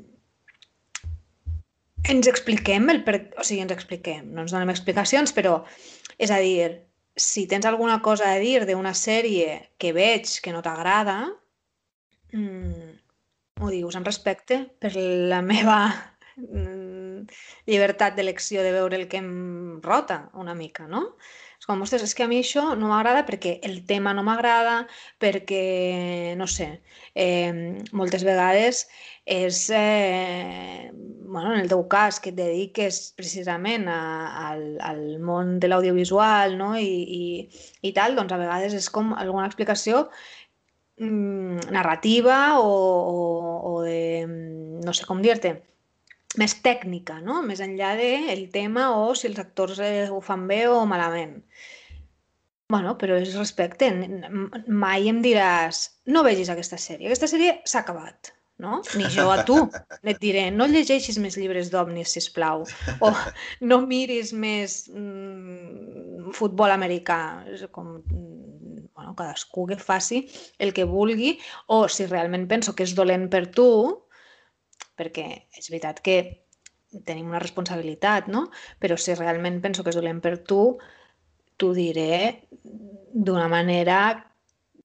[SPEAKER 1] ens expliquem el per... o sigui, ens expliquem, no ens donem explicacions, però és a dir, si tens alguna cosa a dir d'una sèrie que veig que no t'agrada, mm, ho dius en respecte per la (laughs) meva mm, llibertat d'elecció de veure el que em rota una mica, no? És com, ostres, és que a mi això no m'agrada perquè el tema no m'agrada, perquè, no sé, eh, moltes vegades és, eh, bueno, en el teu cas, que et dediques precisament a, al, al món de l'audiovisual no? I, i, i tal, doncs a vegades és com alguna explicació mm, narrativa o, o, o de, mm, no sé com dir-te, més tècnica, no? més enllà del de tema o si els actors eh, ho fan bé o malament. Bueno, però és respecte. Mai em diràs, no vegis aquesta sèrie, aquesta sèrie s'ha acabat, no? Ni jo a tu. (laughs) Et diré, no llegeixis més llibres d'òmnis, si plau. O (laughs) no miris més mm, futbol americà. És com, mm, bueno, cadascú que faci el que vulgui. O si realment penso que és dolent per tu, perquè és veritat que tenim una responsabilitat, no? Però si realment penso que és dolent per tu, t'ho diré d'una manera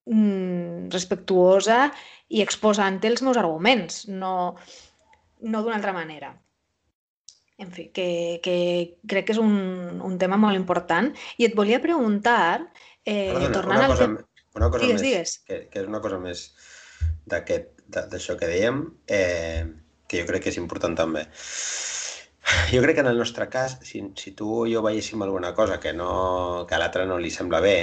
[SPEAKER 1] mm, respectuosa i exposant els meus arguments, no, no d'una altra manera. En fi, que, que crec que és un, un tema molt important. I et volia preguntar, eh,
[SPEAKER 2] Perdona,
[SPEAKER 1] tornant
[SPEAKER 2] una
[SPEAKER 1] al...
[SPEAKER 2] cosa, una cosa
[SPEAKER 1] digues,
[SPEAKER 2] més,
[SPEAKER 1] digues.
[SPEAKER 2] Que, que és una cosa més d'això que dèiem, eh, que jo crec que és important també. Jo crec que en el nostre cas, si, si tu o jo veiéssim alguna cosa que, no, que a l'altre no li sembla bé,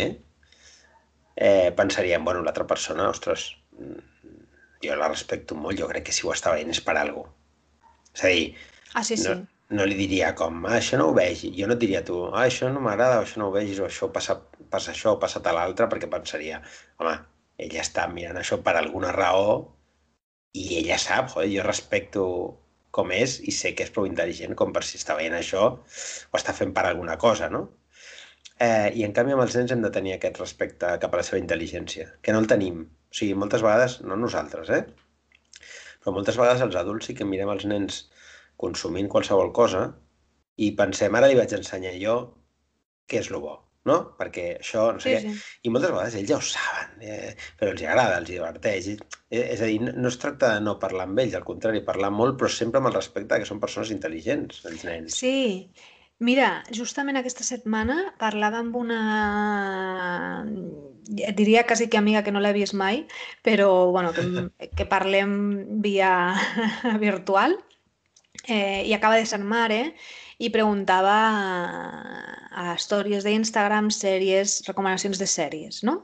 [SPEAKER 2] eh, pensaríem, bueno, l'altra persona, ostres, jo la respecto molt, jo crec que si ho està veient és per alguna cosa. És a dir,
[SPEAKER 1] ah, sí, sí.
[SPEAKER 2] no, no li diria com, ah, això no ho vegi. Jo no et diria a tu, ah, això no m'agrada, això no ho vegis, o això passa, passa això, passa tal altre, perquè pensaria, home, ella està mirant això per alguna raó i ella sap, joder, jo respecto com és i sé que és prou intel·ligent com per si està veient això o està fent per alguna cosa, no? Eh, I en canvi amb els nens hem de tenir aquest respecte cap a la seva intel·ligència, que no el tenim. O sigui, moltes vegades, no nosaltres, eh? Però moltes vegades els adults sí que mirem els nens consumint qualsevol cosa i pensem, ara li vaig ensenyar jo què és el bo no? Perquè això, no sé sí, què... Sí. I moltes vegades ells ja ho saben, eh, però els agrada, els diverteix. Eh, és a dir, no es tracta de no parlar amb ells, al contrari, parlar molt, però sempre amb el respecte que són persones intel·ligents, els nens.
[SPEAKER 1] Sí, Mira, justament aquesta setmana parlava amb una... Diria quasi que amiga que no l'he vist mai, però bueno, que, (laughs) que parlem via (laughs) virtual eh, i acaba de ser mare i preguntava a històries d'Instagram sèries, recomanacions de sèries, no?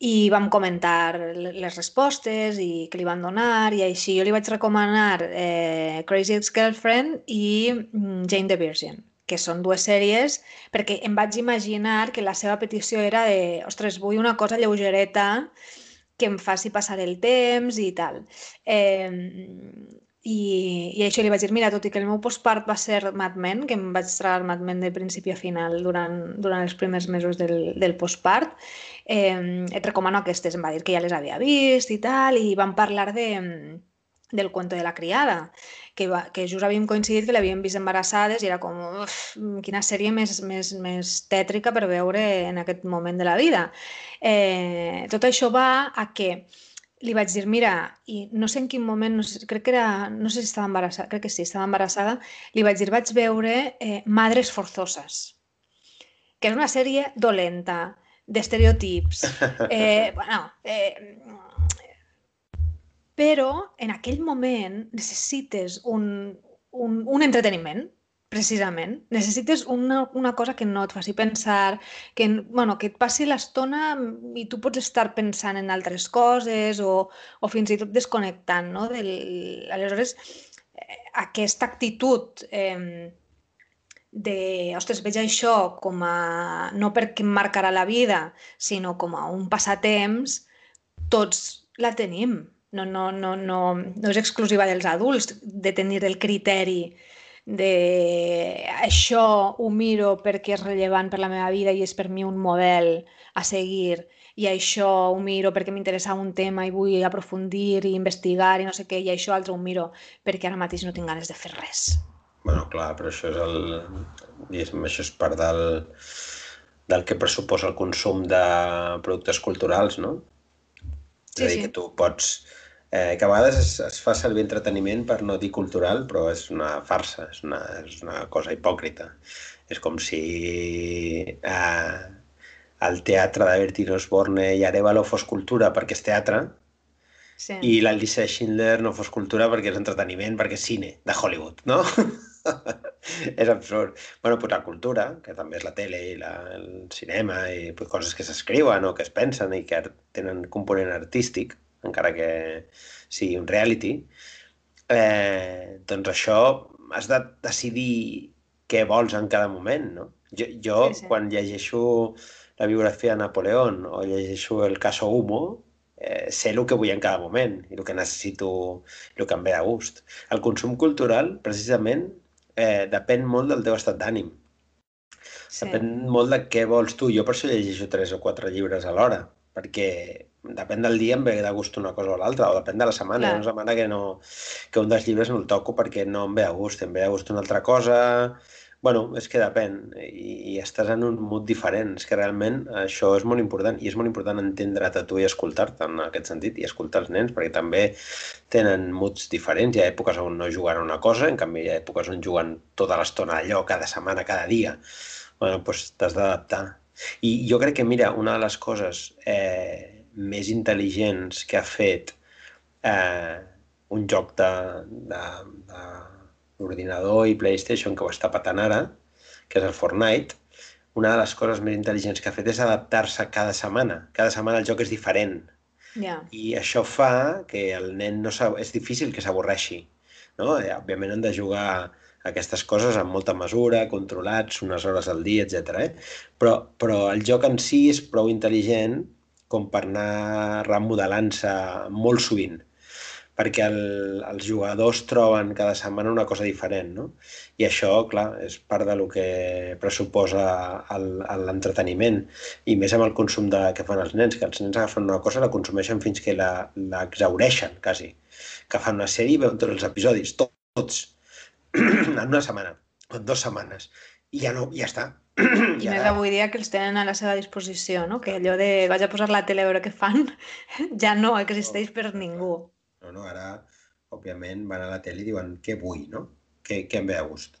[SPEAKER 1] I vam comentar les respostes i que li van donar i així. Jo li vaig recomanar eh, Crazy Ex-Girlfriend i mm, Jane the Virgin que són dues sèries, perquè em vaig imaginar que la seva petició era de, ostres, vull una cosa lleugereta que em faci passar el temps i tal. Eh, i, I això li vaig dir, mira, tot i que el meu postpart va ser Mad Men, que em vaig tragar Mad Men de principi a final durant, durant els primers mesos del, del postpart, eh, et recomano aquestes. Em va dir que ja les havia vist i tal, i vam parlar de, del cuento de la criada, que, va, que just havíem coincidit que l'havíem vist embarassades i era com, uf, quina sèrie més, més, més tètrica per veure en aquest moment de la vida. Eh, tot això va a que li vaig dir, mira, i no sé en quin moment, no sé, crec que era, no sé si estava embarassada, crec que sí, estava embarassada, li vaig dir, vaig veure eh, Madres Forzoses, que és una sèrie dolenta, d'estereotips, (laughs) eh, bueno, eh, però en aquell moment necessites un, un, un entreteniment, Precisament. Necessites una, una cosa que no et faci pensar, que, bueno, que et passi l'estona i tu pots estar pensant en altres coses o, o fins i tot desconnectant, no? Del, aleshores, eh, aquesta actitud eh, de, ostres, veig això com a, no perquè em marcarà la vida, sinó com a un passatemps, tots la tenim. No, no, no, no, no és exclusiva dels adults de tenir el criteri de això ho miro perquè és rellevant per la meva vida i és per mi un model a seguir i això ho miro perquè m'interessa un tema i vull aprofundir i investigar i no sé què, i això altre ho miro perquè ara mateix no tinc ganes de fer res.
[SPEAKER 2] Bueno, clar, però això és el... Diguéssim, això és part del, del que pressuposa el consum de productes culturals, no?
[SPEAKER 1] Sí,
[SPEAKER 2] és a dir,
[SPEAKER 1] sí.
[SPEAKER 2] que tu pots... Eh, que a vegades es, es fa servir entreteniment per no dir cultural, però és una farsa, és una, és una cosa hipòcrita. És com si eh, el teatre de Bertino Osborne i Arevalo fos cultura perquè és teatre,
[SPEAKER 1] Sí.
[SPEAKER 2] i la Lisa Schindler no fos cultura perquè és entreteniment, perquè és cine de Hollywood, no? (laughs) és absurd. bueno, pues la cultura, que també és la tele i la, el cinema i pues, coses que s'escriuen o que es pensen i que tenen component artístic, encara que sigui un reality, eh, doncs això has de decidir què vols en cada moment, no? Jo, jo
[SPEAKER 1] Sí, sí.
[SPEAKER 2] quan llegeixo la biografia de Napoleón o llegeixo el caso Humo, eh, sé el que vull en cada moment i el que necessito, el que em ve de gust. El consum cultural, precisament, eh, depèn molt del teu estat d'ànim.
[SPEAKER 1] sí.
[SPEAKER 2] Depèn molt de què vols tu. Jo per això llegeixo tres o quatre llibres a l'hora, perquè depèn del dia em ve de gust una cosa o l'altra, o depèn de la setmana. Hi ha
[SPEAKER 1] Clar.
[SPEAKER 2] una setmana que, no, que un dels llibres no el toco perquè no em ve de gust, em ve de gust una altra cosa... bueno, és que depèn, i, i estàs en un mood diferent. És que realment això és molt important, i és molt important entendre't a tu i escoltar-te en aquest sentit, i escoltar els nens, perquè també tenen moods diferents. Hi ha èpoques on no juguen a una cosa, en canvi hi ha èpoques on juguen tota l'estona a allò, cada setmana, cada dia. Bueno, doncs t'has d'adaptar. I jo crec que, mira, una de les coses eh, més intel·ligents que ha fet eh, un joc de, de, de l'ordinador i PlayStation que ho està patant ara, que és el Fortnite, una de les coses més intel·ligents que ha fet és adaptar-se cada setmana. Cada setmana el joc és diferent.
[SPEAKER 1] Ja.
[SPEAKER 2] I això fa que el nen no és difícil que s'avorreixi. No? Eh, òbviament han de jugar aquestes coses amb molta mesura, controlats, unes hores al dia, etc. Eh? Però, però el joc en si és prou intel·ligent com per anar remodelant-se molt sovint perquè el, els jugadors troben cada setmana una cosa diferent, no? I això, clar, és part de lo que pressuposa l'entreteniment, i més amb el consum de, que fan els nens, que els nens agafen una cosa, la consumeixen fins que exaureixen, quasi. Que fan una sèrie i veuen tots els episodis, to- tots, (clears throat) en una setmana, en dues setmanes, i ja no, ja està.
[SPEAKER 1] I més avui dia que els tenen a la seva disposició, no? Que allò de vaig a posar la tele a veure què fan (laughs) ja no existeix per ningú.
[SPEAKER 2] No, no, ara, òbviament, van a la tele i diuen què vull, no? Què, què em ve a gust.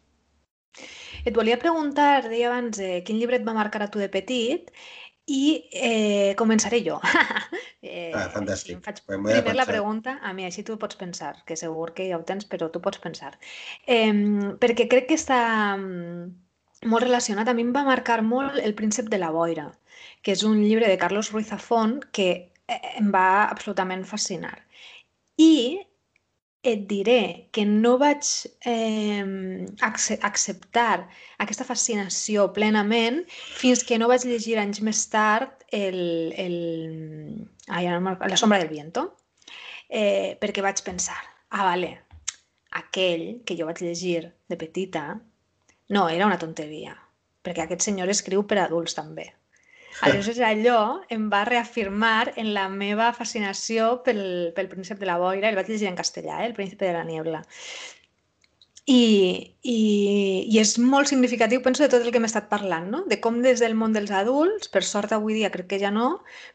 [SPEAKER 1] Et volia preguntar, deia abans, eh, quin llibre et va marcar a tu de petit i eh, començaré jo. (laughs) eh,
[SPEAKER 2] Ah, fantàstic.
[SPEAKER 1] em faig
[SPEAKER 2] de
[SPEAKER 1] primer la
[SPEAKER 2] pensar.
[SPEAKER 1] pregunta a mi, així tu pots pensar, que segur que ja ho tens, però tu pots pensar. Eh, perquè crec que està mm, molt relacionat, a mi em va marcar molt El príncep de la boira, que és un llibre de Carlos Ruiz Zafón que eh, em va absolutament fascinar. I et diré que no vaig eh, acce acceptar aquesta fascinació plenament fins que no vaig llegir anys més tard el, el, ai, La sombra del viento, eh, perquè vaig pensar, ah, vale, aquell que jo vaig llegir de petita no era una tonteria, perquè aquest senyor escriu per adults també. (laughs) Aleshores allò em va reafirmar en la meva fascinació pel, pel príncep de la boira, el vaig llegir en castellà, eh? el príncipe de la niebla. I, i, I és molt significatiu, penso, de tot el que hem estat parlant, no? De com des del món dels adults, per sort avui dia crec que ja no,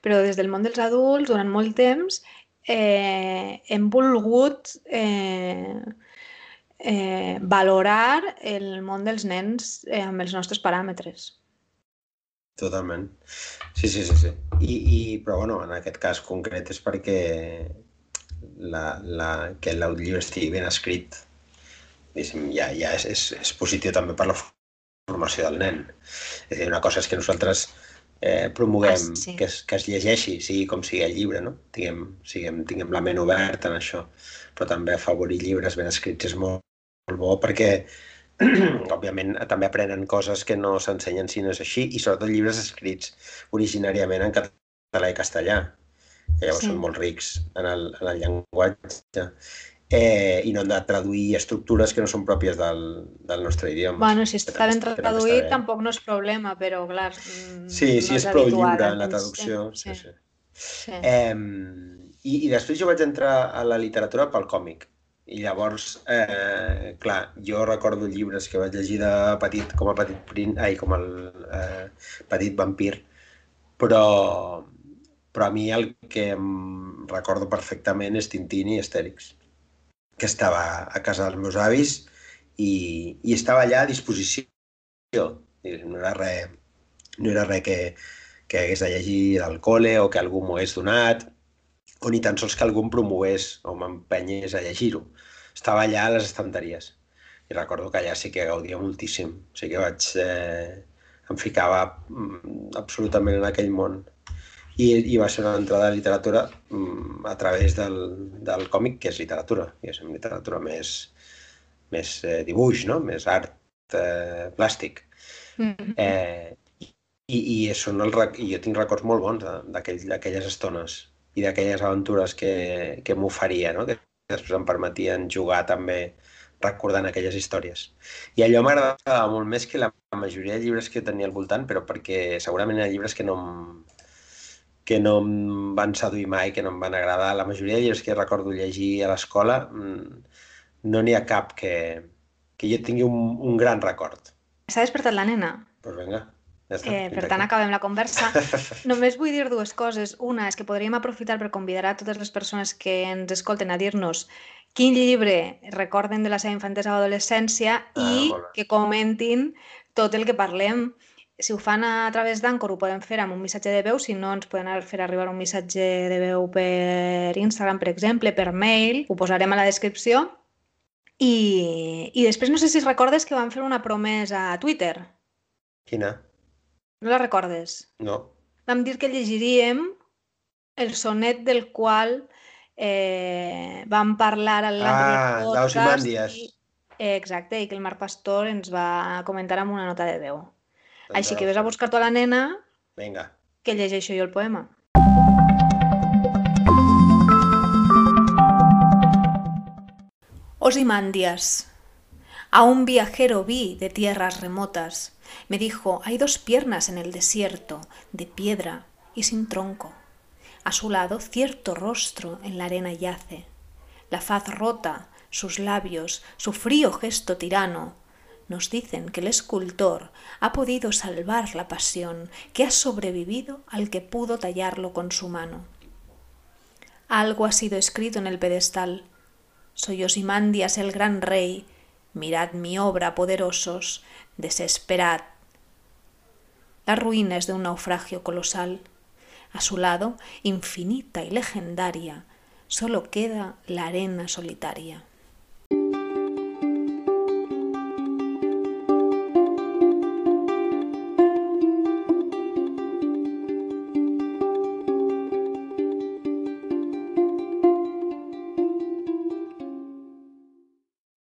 [SPEAKER 1] però des del món dels adults, durant molt temps, eh, hem volgut eh, eh, valorar el món dels nens eh, amb els nostres paràmetres.
[SPEAKER 2] Totalment. Sí, sí, sí. sí. I, i, però, bueno, en aquest cas concret és perquè la, la, que el llibre estigui ben escrit diguéssim, ja, ja és, és, és positiu també per la formació del nen. És dir, una cosa és que nosaltres eh, promoguem
[SPEAKER 1] Ah, sí.
[SPEAKER 2] que, es, que es llegeixi, sigui com sigui el llibre, no? Tinguem, siguem, tinguem la ment oberta en això. Però també afavorir llibres ben escrits és molt, molt bo perquè (clears throat) òbviament també aprenen coses que no s'ensenyen si no és així i sobretot llibres escrits originàriament en català i castellà que llavors
[SPEAKER 1] Sí.
[SPEAKER 2] són molt rics en el, en el llenguatge eh, i no han de traduir estructures que no són pròpies del, del nostre idioma.
[SPEAKER 1] Bueno, si està ben traduït tampoc no és problema, però clar... mm,
[SPEAKER 2] Sí, sí,
[SPEAKER 1] no
[SPEAKER 2] és prou lliure en la
[SPEAKER 1] doncs,
[SPEAKER 2] traducció.
[SPEAKER 1] eh,
[SPEAKER 2] Sí, sí.
[SPEAKER 1] sí.
[SPEAKER 2] Eh, i, I després jo vaig entrar a la literatura pel còmic. I llavors, eh, clar, jo recordo llibres que vaig llegir de petit, com a petit prin, ai, com el eh, petit vampir, però, però a mi el que em recordo perfectament és Tintín i Astèrix, que estava a casa dels meus avis i, i estava allà a disposició. No era res, no era res que, que hagués de llegir del col·le o que algú m'ho hagués donat, o ni tan sols que algú em promovés o m'empenyés a llegir-ho. Estava allà a les estanteries. I recordo que allà sí que gaudia moltíssim. O sigui que vaig... Eh, em ficava mm, absolutament en aquell món. I, i va ser una entrada de literatura mm, a través del, del còmic, que és literatura, i és literatura més, més eh, dibuix, no? més art eh, plàstic. Mm -hmm. eh, i, i, són el, i jo tinc records molt bons d'aquelles aquell, estones i d'aquelles aventures que, que m'oferia, no? que després em permetien jugar també recordant aquelles històries. I allò m'agradava molt més que la majoria de llibres que tenia al voltant, però perquè segurament eren llibres que no em, que no em van seduir mai, que no em van agradar. La majoria de llibres que recordo llegir a l'escola mm, no n'hi ha cap que, que jo tingui un, un gran record.
[SPEAKER 1] S'ha despertat la nena?
[SPEAKER 2] Doncs pues vinga.
[SPEAKER 1] Ja està, eh, per tant, aquí. acabem la conversa. (laughs) Només vull dir dues coses. Una és que podríem aprofitar per convidar a totes les persones que ens escolten a dir-nos quin llibre recorden de la seva infantesa o adolescència ah, i que comentin tot el que parlem. Si ho fan a través d'Anchor ho poden fer amb un missatge de veu, si no ens poden fer arribar un missatge de veu per Instagram, per exemple, per mail, ho posarem a la descripció. I, i després no sé si recordes que van fer una promesa a Twitter.
[SPEAKER 2] Quina?
[SPEAKER 1] No la recordes?
[SPEAKER 2] No.
[SPEAKER 1] Vam dir que llegiríem el sonet del qual eh, vam parlar
[SPEAKER 2] al ah, podcast. I,
[SPEAKER 1] eh, exacte, i que el Marc Pastor ens va comentar amb una nota de veu. Doncs Així que ves a buscar-t'ho a la nena
[SPEAKER 2] Venga.
[SPEAKER 1] que llegeixo jo el poema. Osimandias. A un viajero vi de tierras remotas Me dijo, hay dos piernas en el desierto, de piedra y sin tronco. A su lado cierto rostro en la arena yace, la faz rota, sus labios, su frío gesto tirano, nos dicen que el escultor ha podido salvar la pasión, que ha sobrevivido al que pudo tallarlo con su mano. Algo ha sido escrito en el pedestal. Soy Osimandias el gran rey. Mirad mi obra, poderosos, desesperad. La ruina es de un naufragio colosal. A su lado, infinita y legendaria, solo queda la arena solitaria.